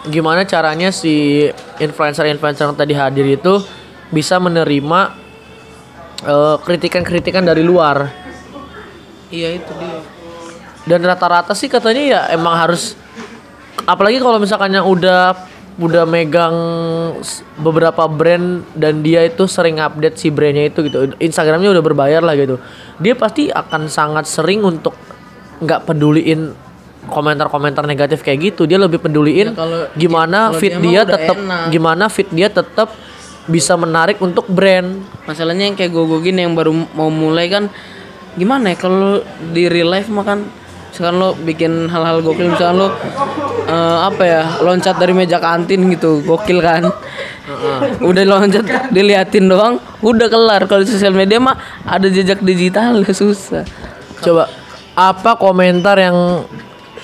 Speaker 1: gimana caranya si influencer-influencer yang tadi hadir itu bisa menerima eh, kritikan-kritikan dari luar.
Speaker 2: iya itu dia.
Speaker 1: Dan rata-rata sih katanya ya emang harus apalagi kalau misalkannya udah udah megang beberapa brand dan dia itu sering update si brandnya itu gitu. Instagramnya udah berbayar lah gitu. Dia pasti akan sangat sering untuk nggak peduliin komentar-komentar negatif kayak gitu dia lebih peduliin
Speaker 2: Ya, kalau-
Speaker 1: gimana
Speaker 2: kalau
Speaker 1: fit
Speaker 2: dia
Speaker 1: dia tetap gimana fit dia tetap bisa menarik untuk brand.
Speaker 2: Masalahnya yang kayak gue gini yang baru mau mulai kan gimana ya kalau di real life mah kan misalkan lo bikin hal-hal gokil misalkan lo eh, apa ya loncat dari meja kantin gitu gokil kan? Udah loncat diliatin doang udah kelar. Kalau di sosial media mah ada jejak digital *laughs* susah.
Speaker 1: Coba apa komentar yang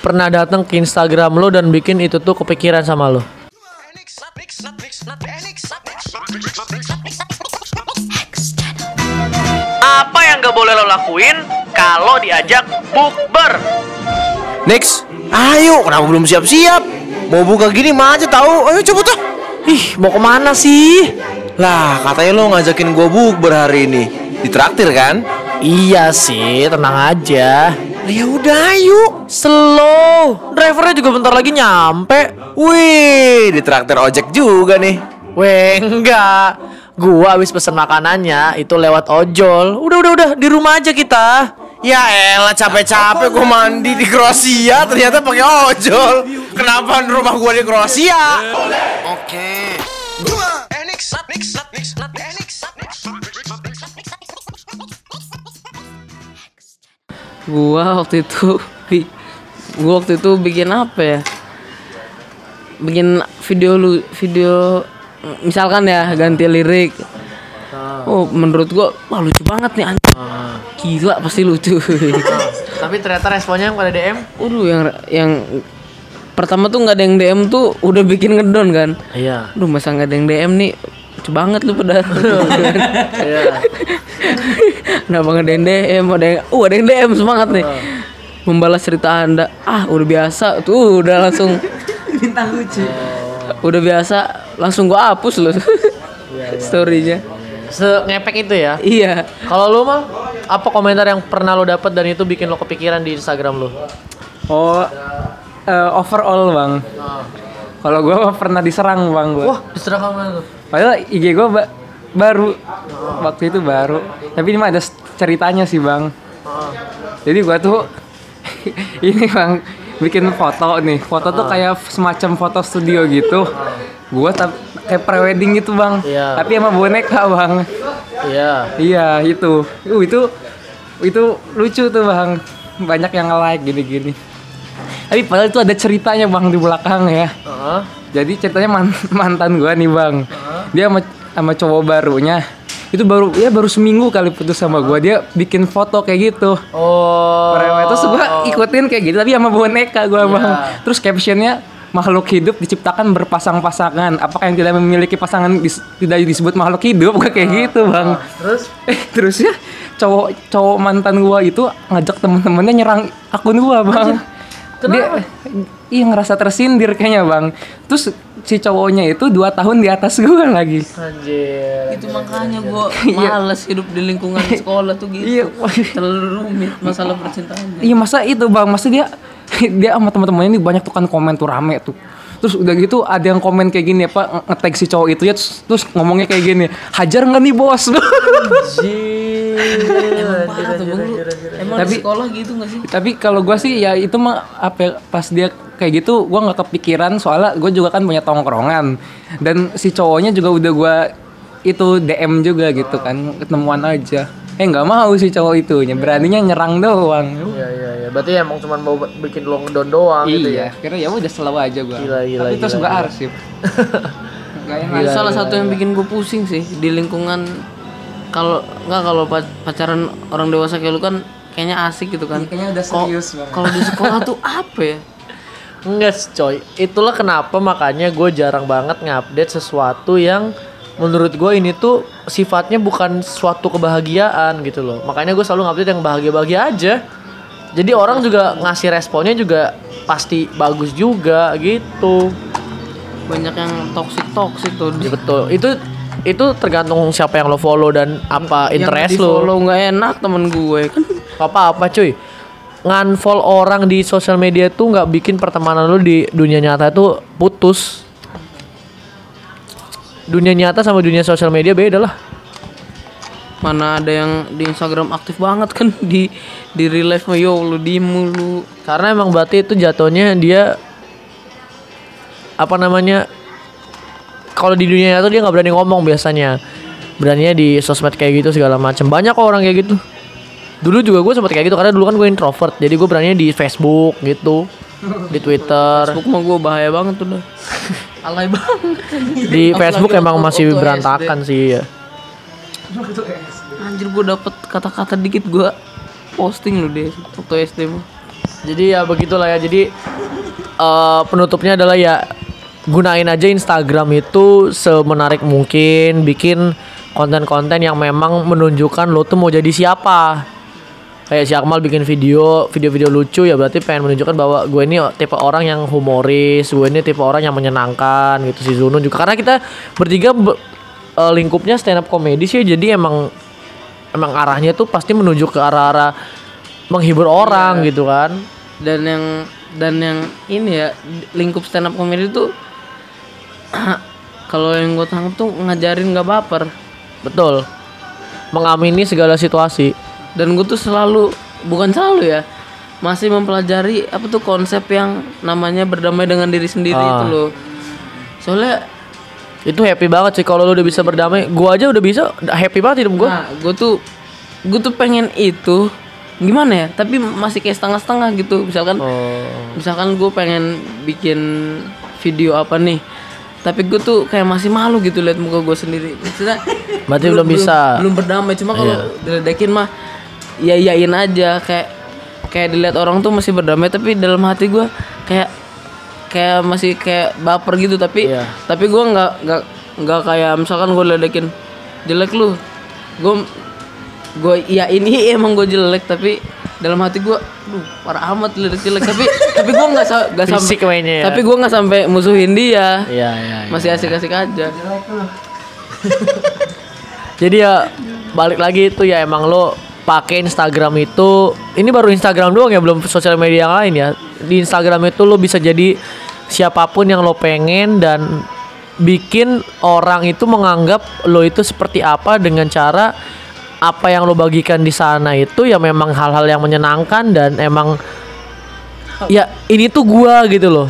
Speaker 1: pernah datang ke Instagram lo dan bikin itu tuh kepikiran sama lo? Apa yang gak boleh lo lakuin kalau diajak bukber?
Speaker 4: Next, ayo kenapa belum siap-siap? Mau buka gini mah aja tahu. Ayo cepet tuh.
Speaker 1: Ih, mau ke mana sih?
Speaker 4: Lah, katanya lo ngajakin gua bukber hari ini. Ditraktir kan?
Speaker 1: Iya sih, tenang aja.
Speaker 4: Ya udah, ayo.
Speaker 1: Slow, drivernya juga bentar lagi nyampe.
Speaker 4: Wih, ditraktir ojek juga nih.
Speaker 1: Weh, enggak. Gua habis pesen makanannya itu lewat ojol. Udah, udah, udah, di rumah aja kita.
Speaker 4: Ya elah capek-capek gua mandi di Kroasia ternyata pakai ojol. Kenapa rumah gua di Kroasia? Oke.
Speaker 2: Gua waktu itu gua waktu itu bikin apa ya? Bikin video lu video misalkan ya ganti lirik. Oh menurut gua wah lucu banget nih anjing gila pasti lucu.
Speaker 1: Tapi ternyata responnya yang pada DM.
Speaker 2: Waduh yang yang pertama tuh nggak ada yang DM tuh udah bikin ngedon kan?
Speaker 1: Iya.
Speaker 2: Aduh masa nggak ada yang DM nih lucu banget lu pada
Speaker 1: Iya.
Speaker 2: Kenapa nggak ada yang DM ada yang uh ada yang DM semangat nih. Membalas cerita anda. Ah udah biasa. Tuh udah langsung. Bintang lucu. Udah biasa langsung gua hapus loh. Storynya.
Speaker 1: Se-ngepek itu ya.
Speaker 2: iya.
Speaker 1: Kalau lu mah apa komentar yang pernah lo dapet dan itu bikin lo kepikiran di Instagram lo?
Speaker 3: Oh, eh, overall bang. Kalau gue pernah diserang bang gue.
Speaker 1: Wah, diserang kamu tuh.
Speaker 3: Padahal IG gue baru waktu itu baru. Tapi ini mah ada ceritanya sih bang. Jadi gue tuh *laughs* ini bang bikin foto nih. Foto tuh kayak semacam foto studio gitu. Gue kayak prewedding gitu bang.
Speaker 1: Iya.
Speaker 3: Tapi sama boneka bang.
Speaker 1: Iya.
Speaker 3: Iya itu. Uh, itu itu lucu tuh bang. Banyak yang nge-like gini-gini. Tapi padahal itu ada ceritanya bang di belakang ya.
Speaker 1: Heeh.
Speaker 3: Jadi ceritanya man- mantan gua nih bang. Dia sama, sama cowok barunya. Itu baru ya baru seminggu kali putus sama gua. Dia bikin foto kayak gitu.
Speaker 1: Oh.
Speaker 3: Prewe terus gua ikutin kayak gitu tapi sama boneka gua bang. Terus captionnya makhluk hidup diciptakan berpasang-pasangan. Apakah yang tidak memiliki pasangan dis- tidak disebut makhluk hidup? Gua kayak gitu bang.
Speaker 1: Terus *laughs*
Speaker 3: Eh terus ya cowok cowok mantan gua itu ngajak temen-temennya nyerang akun gua bang. Dia iya ngerasa tersindir kayaknya bang. Terus si cowoknya itu dua tahun di atas *laughs* gua lagi.
Speaker 1: anjir.
Speaker 2: itu makanya gua *laughs* males hidup di lingkungan *laughs* sekolah tuh gitu
Speaker 3: Iya,
Speaker 2: terlalu rumit masalah percintaan
Speaker 3: iya masa itu bang, masa dia dia sama teman-temannya ini banyak tuh kan komen tuh rame tuh. Terus udah gitu ada yang komen kayak gini apa nge- nge-tag si cowok itu ya terus, terus ngomongnya kayak gini hajar nggak nih bos
Speaker 2: Emang parah tuh bang lu. emang di
Speaker 3: Tapi-
Speaker 2: sekolah gitu gak sih?
Speaker 3: tapi kalau gua sih ya itu mah apa ya, pas dia kayak gitu gua nggak kepikiran soalnya gue juga kan punya tongkrongan. Dan si cowoknya juga udah gua itu DM juga gitu kan ketemuan aja. Eh nggak mau si cowok itu beraninya nyerang doang.
Speaker 1: Iya iya iya. Berarti emang cuma mau bikin lo ngedon doang gitu ya.
Speaker 3: iya kira ya udah selalu aja gua.
Speaker 1: Gila, gila,
Speaker 3: tapi terus
Speaker 1: gila,
Speaker 3: gua
Speaker 1: gila.
Speaker 3: arsip. *laughs* Gak.
Speaker 2: Itu salah satu yang bikin gue pusing sih di lingkungan kalau nggak kalau pa- pacaran orang dewasa kayak lu kan kayaknya asik gitu kan.
Speaker 3: Iya, kayaknya udah serius banget.
Speaker 2: Kalau di sekolah tuh *laughs* apa ya?
Speaker 1: Enggak coy. Itulah kenapa makanya gue jarang banget ngupdate sesuatu yang menurut gue ini tuh sifatnya bukan suatu kebahagiaan gitu loh. Makanya gue selalu ngupdate yang bahagia-bahagia aja. Jadi orang juga ngasih responnya juga pasti bagus juga gitu.
Speaker 2: Banyak yang toxic toxic tuh.
Speaker 1: Ya betul. Itu itu tergantung siapa yang lo follow dan apa interest
Speaker 2: yang
Speaker 1: lo.
Speaker 2: follow nggak enak temen gue kan.
Speaker 1: apa apa cuy nganfollow orang di sosial media tuh nggak bikin pertemanan lu di dunia nyata itu putus. Dunia nyata sama dunia sosial media beda lah.
Speaker 2: Mana ada yang di Instagram aktif banget kan di di real life yo lu diem mulu.
Speaker 1: Karena emang berarti itu jatuhnya dia apa namanya kalau di dunia nyata dia nggak berani ngomong biasanya. Beraninya di sosmed kayak gitu segala macam. Banyak kok orang kayak gitu. Dulu juga gue sempat kayak gitu karena dulu kan gue introvert. Jadi gue beraninya di Facebook gitu. Di Twitter.
Speaker 2: Facebook mah gue bahaya banget tuh dah. *laughs* Alay banget.
Speaker 1: Di Facebook emang masih berantakan sih ya.
Speaker 2: Anjir gue dapet kata-kata dikit gue posting lu deh waktu SD mah.
Speaker 1: Jadi ya begitulah ya. Jadi eh, penutupnya adalah ya gunain aja Instagram itu semenarik mungkin, bikin konten-konten yang memang menunjukkan lo tuh mau jadi siapa. Kayak si Akmal bikin video, video-video lucu ya berarti pengen menunjukkan bahwa gue ini tipe orang yang humoris, gue ini tipe orang yang menyenangkan gitu si Zunun juga. Karena kita bertiga be- eh, lingkupnya stand up comedy sih jadi emang emang arahnya tuh pasti menuju ke arah-arah menghibur orang gitu kan.
Speaker 2: Dan yang dan yang ini ya lingkup stand up comedy tuh *clears throat* kalau yang gue tangkap tuh ngajarin gak baper.
Speaker 1: Betul. Mengamini segala situasi.
Speaker 2: Dan gue tuh selalu bukan selalu ya masih mempelajari apa tuh konsep yang namanya berdamai dengan diri sendiri
Speaker 1: Ah.
Speaker 2: itu loh. Soalnya
Speaker 1: Itu happy banget sih kalau lu udah bisa berdamai. Gua aja udah bisa happy banget hidup gua.
Speaker 2: Nah, gue tuh gue tuh pengen itu gimana ya? Tapi masih kayak setengah-setengah gitu. Misalkan
Speaker 1: Oh.
Speaker 2: misalkan gue pengen bikin video apa nih, tapi gue tuh kayak masih malu gitu lihat muka gue sendiri. Maksudnya
Speaker 1: Berarti belum bisa.
Speaker 2: belum berdamai. Cuma kalau diledekin mah ya iyain aja kayak kayak dilihat orang tuh masih berdamai tapi dalam hati gue kayak kayak masih kayak baper gitu tapi
Speaker 1: Iya.
Speaker 2: tapi gue nggak nggak nggak kayak misalkan gue ledekin jelek lu gue gue *laughs* iya ini emang gue jelek tapi dalam hati gue duh parah amat jelek tapi tapi gue nggak sa- nggak sampai
Speaker 1: ya.
Speaker 2: tapi gue nggak sampai musuhin dia
Speaker 1: Iya, iya, iya.
Speaker 2: masih asik-asik aja *laughs*
Speaker 1: Jadi ya balik lagi itu ya emang lo pakai Instagram itu ini baru Instagram doang ya belum sosial media yang lain ya. Di Instagram itu lo bisa jadi siapa pun yang lo pengen dan bikin orang itu menganggap lo itu seperti apa dengan cara apa yang lo bagikan di sana itu ya memang hal-hal yang menyenangkan dan emang ya ini tuh gua gitu loh.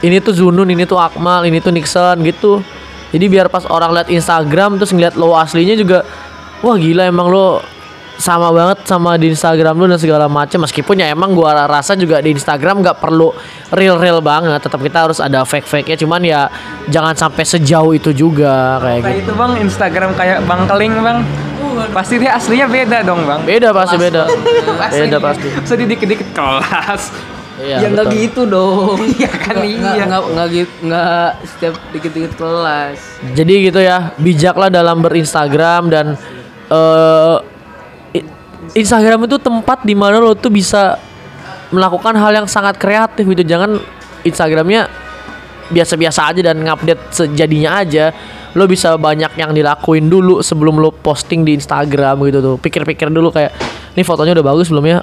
Speaker 1: Ini tuh Zunun, ini tuh Akmal, ini tuh Nixon gitu. Jadi biar pas orang lihat Instagram terus ngeliat lo aslinya juga wah gila emang lo sama banget sama di Instagram lo dan segala macam meskipun ya emang gua rasa juga di Instagram nggak perlu real real banget. Tetap kita harus ada fake fake nya cuman ya jangan sampai sejauh itu juga kayak
Speaker 3: Kayak
Speaker 1: gitu.
Speaker 3: itu bang? Instagram kayak Bang Keling bang. Pasti dia aslinya beda dong bang.
Speaker 1: beda pasti beda *laughs* beda pasti
Speaker 3: Masa dia dikit-dikit kelas.
Speaker 1: iya
Speaker 2: ya nggak gitu dong
Speaker 3: Iya kan,
Speaker 2: Nggak-
Speaker 3: iya.
Speaker 2: nggak nggak nggak gitu nggak setiap dikit-dikit kelas
Speaker 1: Jadi gitu ya, bijaklah dalam berinstagram dan eh i- Instagram itu tempat di mana lo tuh bisa melakukan hal yang sangat kreatif gitu. Jangan Instagramnya biasa-biasa aja dan ngupdate sejadinya aja. Lo bisa banyak yang dilakuin dulu sebelum lo posting di Instagram gitu tuh. Pikir-pikir dulu kayak, ini fotonya udah bagus belum ya?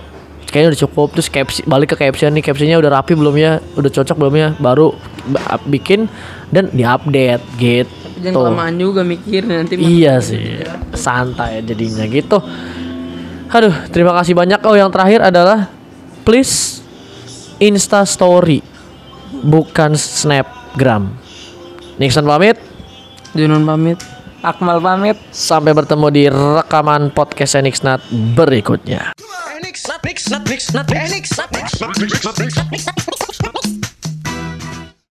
Speaker 1: Kayaknya udah cukup terus caption balik ke caption nih captionnya udah rapi belum ya udah cocok belum ya baru ba- bikin dan diupdate gitu
Speaker 2: jangan kelamaan juga mikir nanti
Speaker 1: Iya sih, santai jadinya gitu. Aduh, terima kasih banyak. Oh, yang terakhir adalah please Insta Story, bukan Snapgram. Nixon pamit.
Speaker 2: Junun pamit
Speaker 3: Akmal pamit.
Speaker 1: Sampai bertemu di rekaman podcast Nixnat berikutnya.
Speaker 5: Nix, nut, nix, nut, nix, nut, nix, nut,